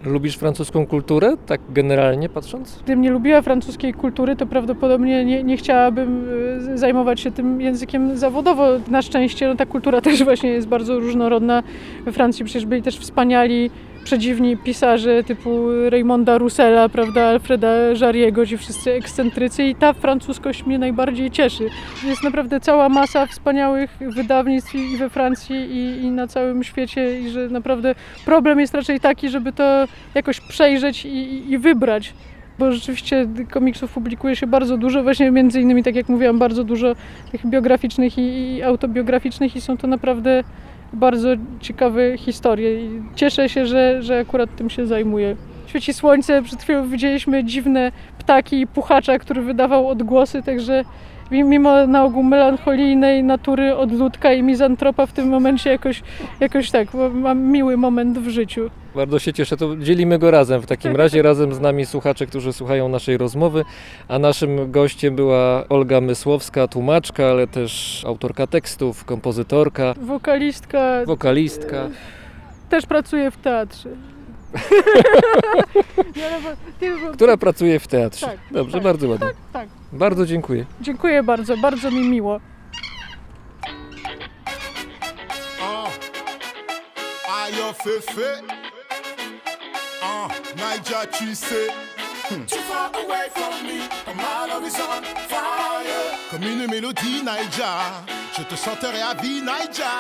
Lubisz francuską kulturę, tak generalnie patrząc? Gdybym nie lubiła francuskiej kultury, to prawdopodobnie nie, nie chciałabym e, zajmować się tym językiem zawodowo. Na szczęście no, ta kultura też właśnie jest bardzo różnorodna. We Francji przecież byli też wspaniali, przedziwni pisarze typu Raymonda Roussela, prawda, Alfreda Jariego, ci wszyscy ekscentrycy i ta francuskość mnie najbardziej cieszy. Jest naprawdę cała masa wspaniałych wydawnictw i we Francji i, i na całym świecie i że naprawdę problem jest raczej taki, żeby to jakoś przejrzeć i, i- wybrać bo rzeczywiście komiksów publikuje się bardzo dużo, właśnie między innymi, tak jak mówiłam, bardzo dużo tych biograficznych i, i autobiograficznych i są to naprawdę bardzo ciekawe historie i cieszę się, że, że akurat tym się zajmuję. Świeci słońce, przed chwilą widzieliśmy dziwne ptaki i puchacza, który wydawał odgłosy, także mimo na ogół melancholijnej natury odludka i mizantropa w tym momencie jakoś, jakoś tak, bo mam miły moment w życiu. Bardzo się cieszę, to dzielimy go razem w takim razie, razem z nami słuchacze, którzy słuchają naszej rozmowy, a naszym gościem była Olga Mysłowska, tłumaczka, ale też autorka tekstów, kompozytorka, Wokalistka wokalistka. też pracuje w teatrze. Nie, no bo, ty, bo, która pracuje w teatrze. Tak, Dobrze, tak, bardzo ładnie. tak. Bardzo dziękuję. Dziękuję bardzo, bardzo mi miło. Uh, aïe, féfé. Uh, Naija, tu sais. Too far away from me, my love is on fire. Comme une mélodie, Naija. Je te chanterai à vie, Naija.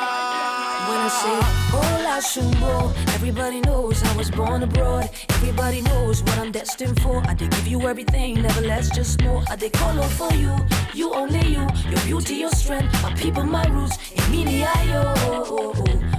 When I say hola shumbo, everybody knows I was born abroad. Everybody knows what I'm destined for. I did give you everything, never less, just more. I did call for you, you only you. Your beauty, your strength, my people, my roots. I yo.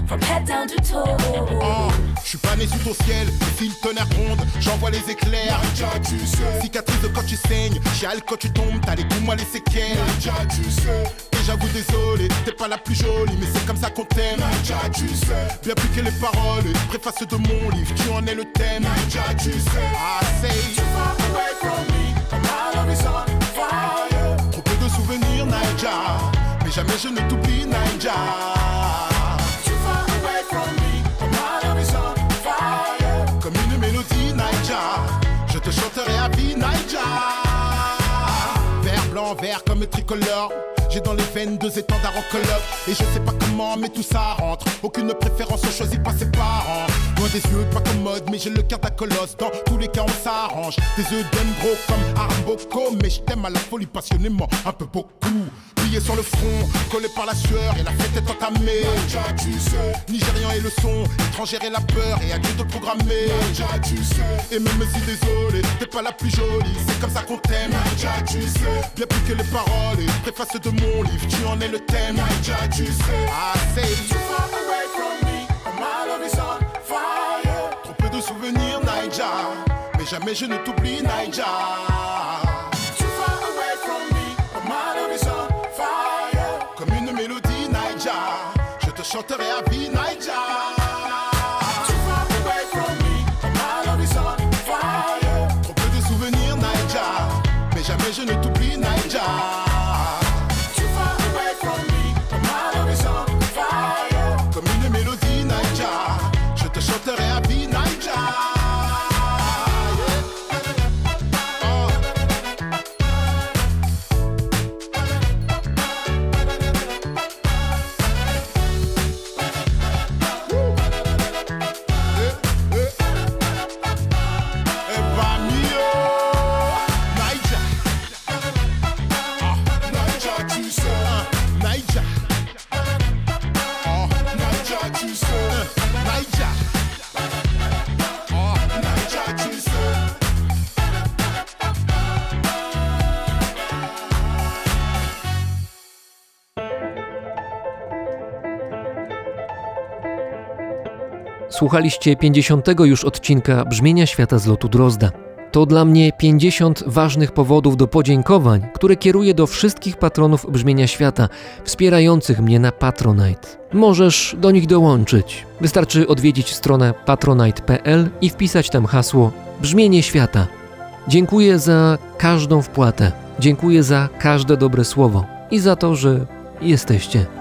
From head down to toe. Uh, je suis pas né sous ton ciel, si le tonnerre gronde, j'envoie les éclairs. Naija, tu sais. Cicatrice de quand tu saignes, chiale quand tu tombes, t'as les coups, moi les séquelles. Naija, tu sais. Et j'avoue désolé, t'es pas la plus jolie, mais c'est comme ça qu'on t'aime. Naija, tu sais. Bien plus que les paroles, préface de mon livre, tu en es le thème. Naija, tu sais. I say, too far away from me, my love is on fire. Trop peu de souvenirs, mais jamais je ne t'oublie. Blanc, vert comme tricolore. J'ai dans les veines deux étendards en colloque Et je sais pas comment mais tout ça rentre. Aucune préférence, on choisit pas ses parents. Loin des yeux pas commode mais j'ai le cœur d'un colosse. Dans tous les cas on s'arrange. Des œdèmes gros comme Aramboko Mais je t'aime à la folie passionnément Un peu beaucoup Sur le front, collé par la sueur et la fête est entamée. Naija, tu sais. Nigérian et le son, étranger et la peur et adieu de programmer. Naija, tu sais. Et même si désolé, t'es pas la plus jolie, c'est comme ça qu'on t'aime. Naija, tu sais. Bien plus que les paroles et préface de mon livre, tu en es le thème. Tu sais. I say too far away from me, my love is on fire. Trop peu de souvenirs, Naija, mais jamais je ne t'oublie, Naija. Love is on fire. Trop de souvenirs, Naija, mais jamais je ne t'oublie, Naija. Słuchaliście 50. już odcinka Brzmienia Świata z lotu Drozda. To dla mnie 50 ważnych powodów do podziękowań, które kieruję do wszystkich patronów Brzmienia Świata, wspierających mnie na Patronite. Możesz do nich dołączyć. Wystarczy odwiedzić stronę patronite.pl i wpisać tam hasło Brzmienie Świata. Dziękuję za każdą wpłatę. Dziękuję za każde dobre słowo i za to, że jesteście.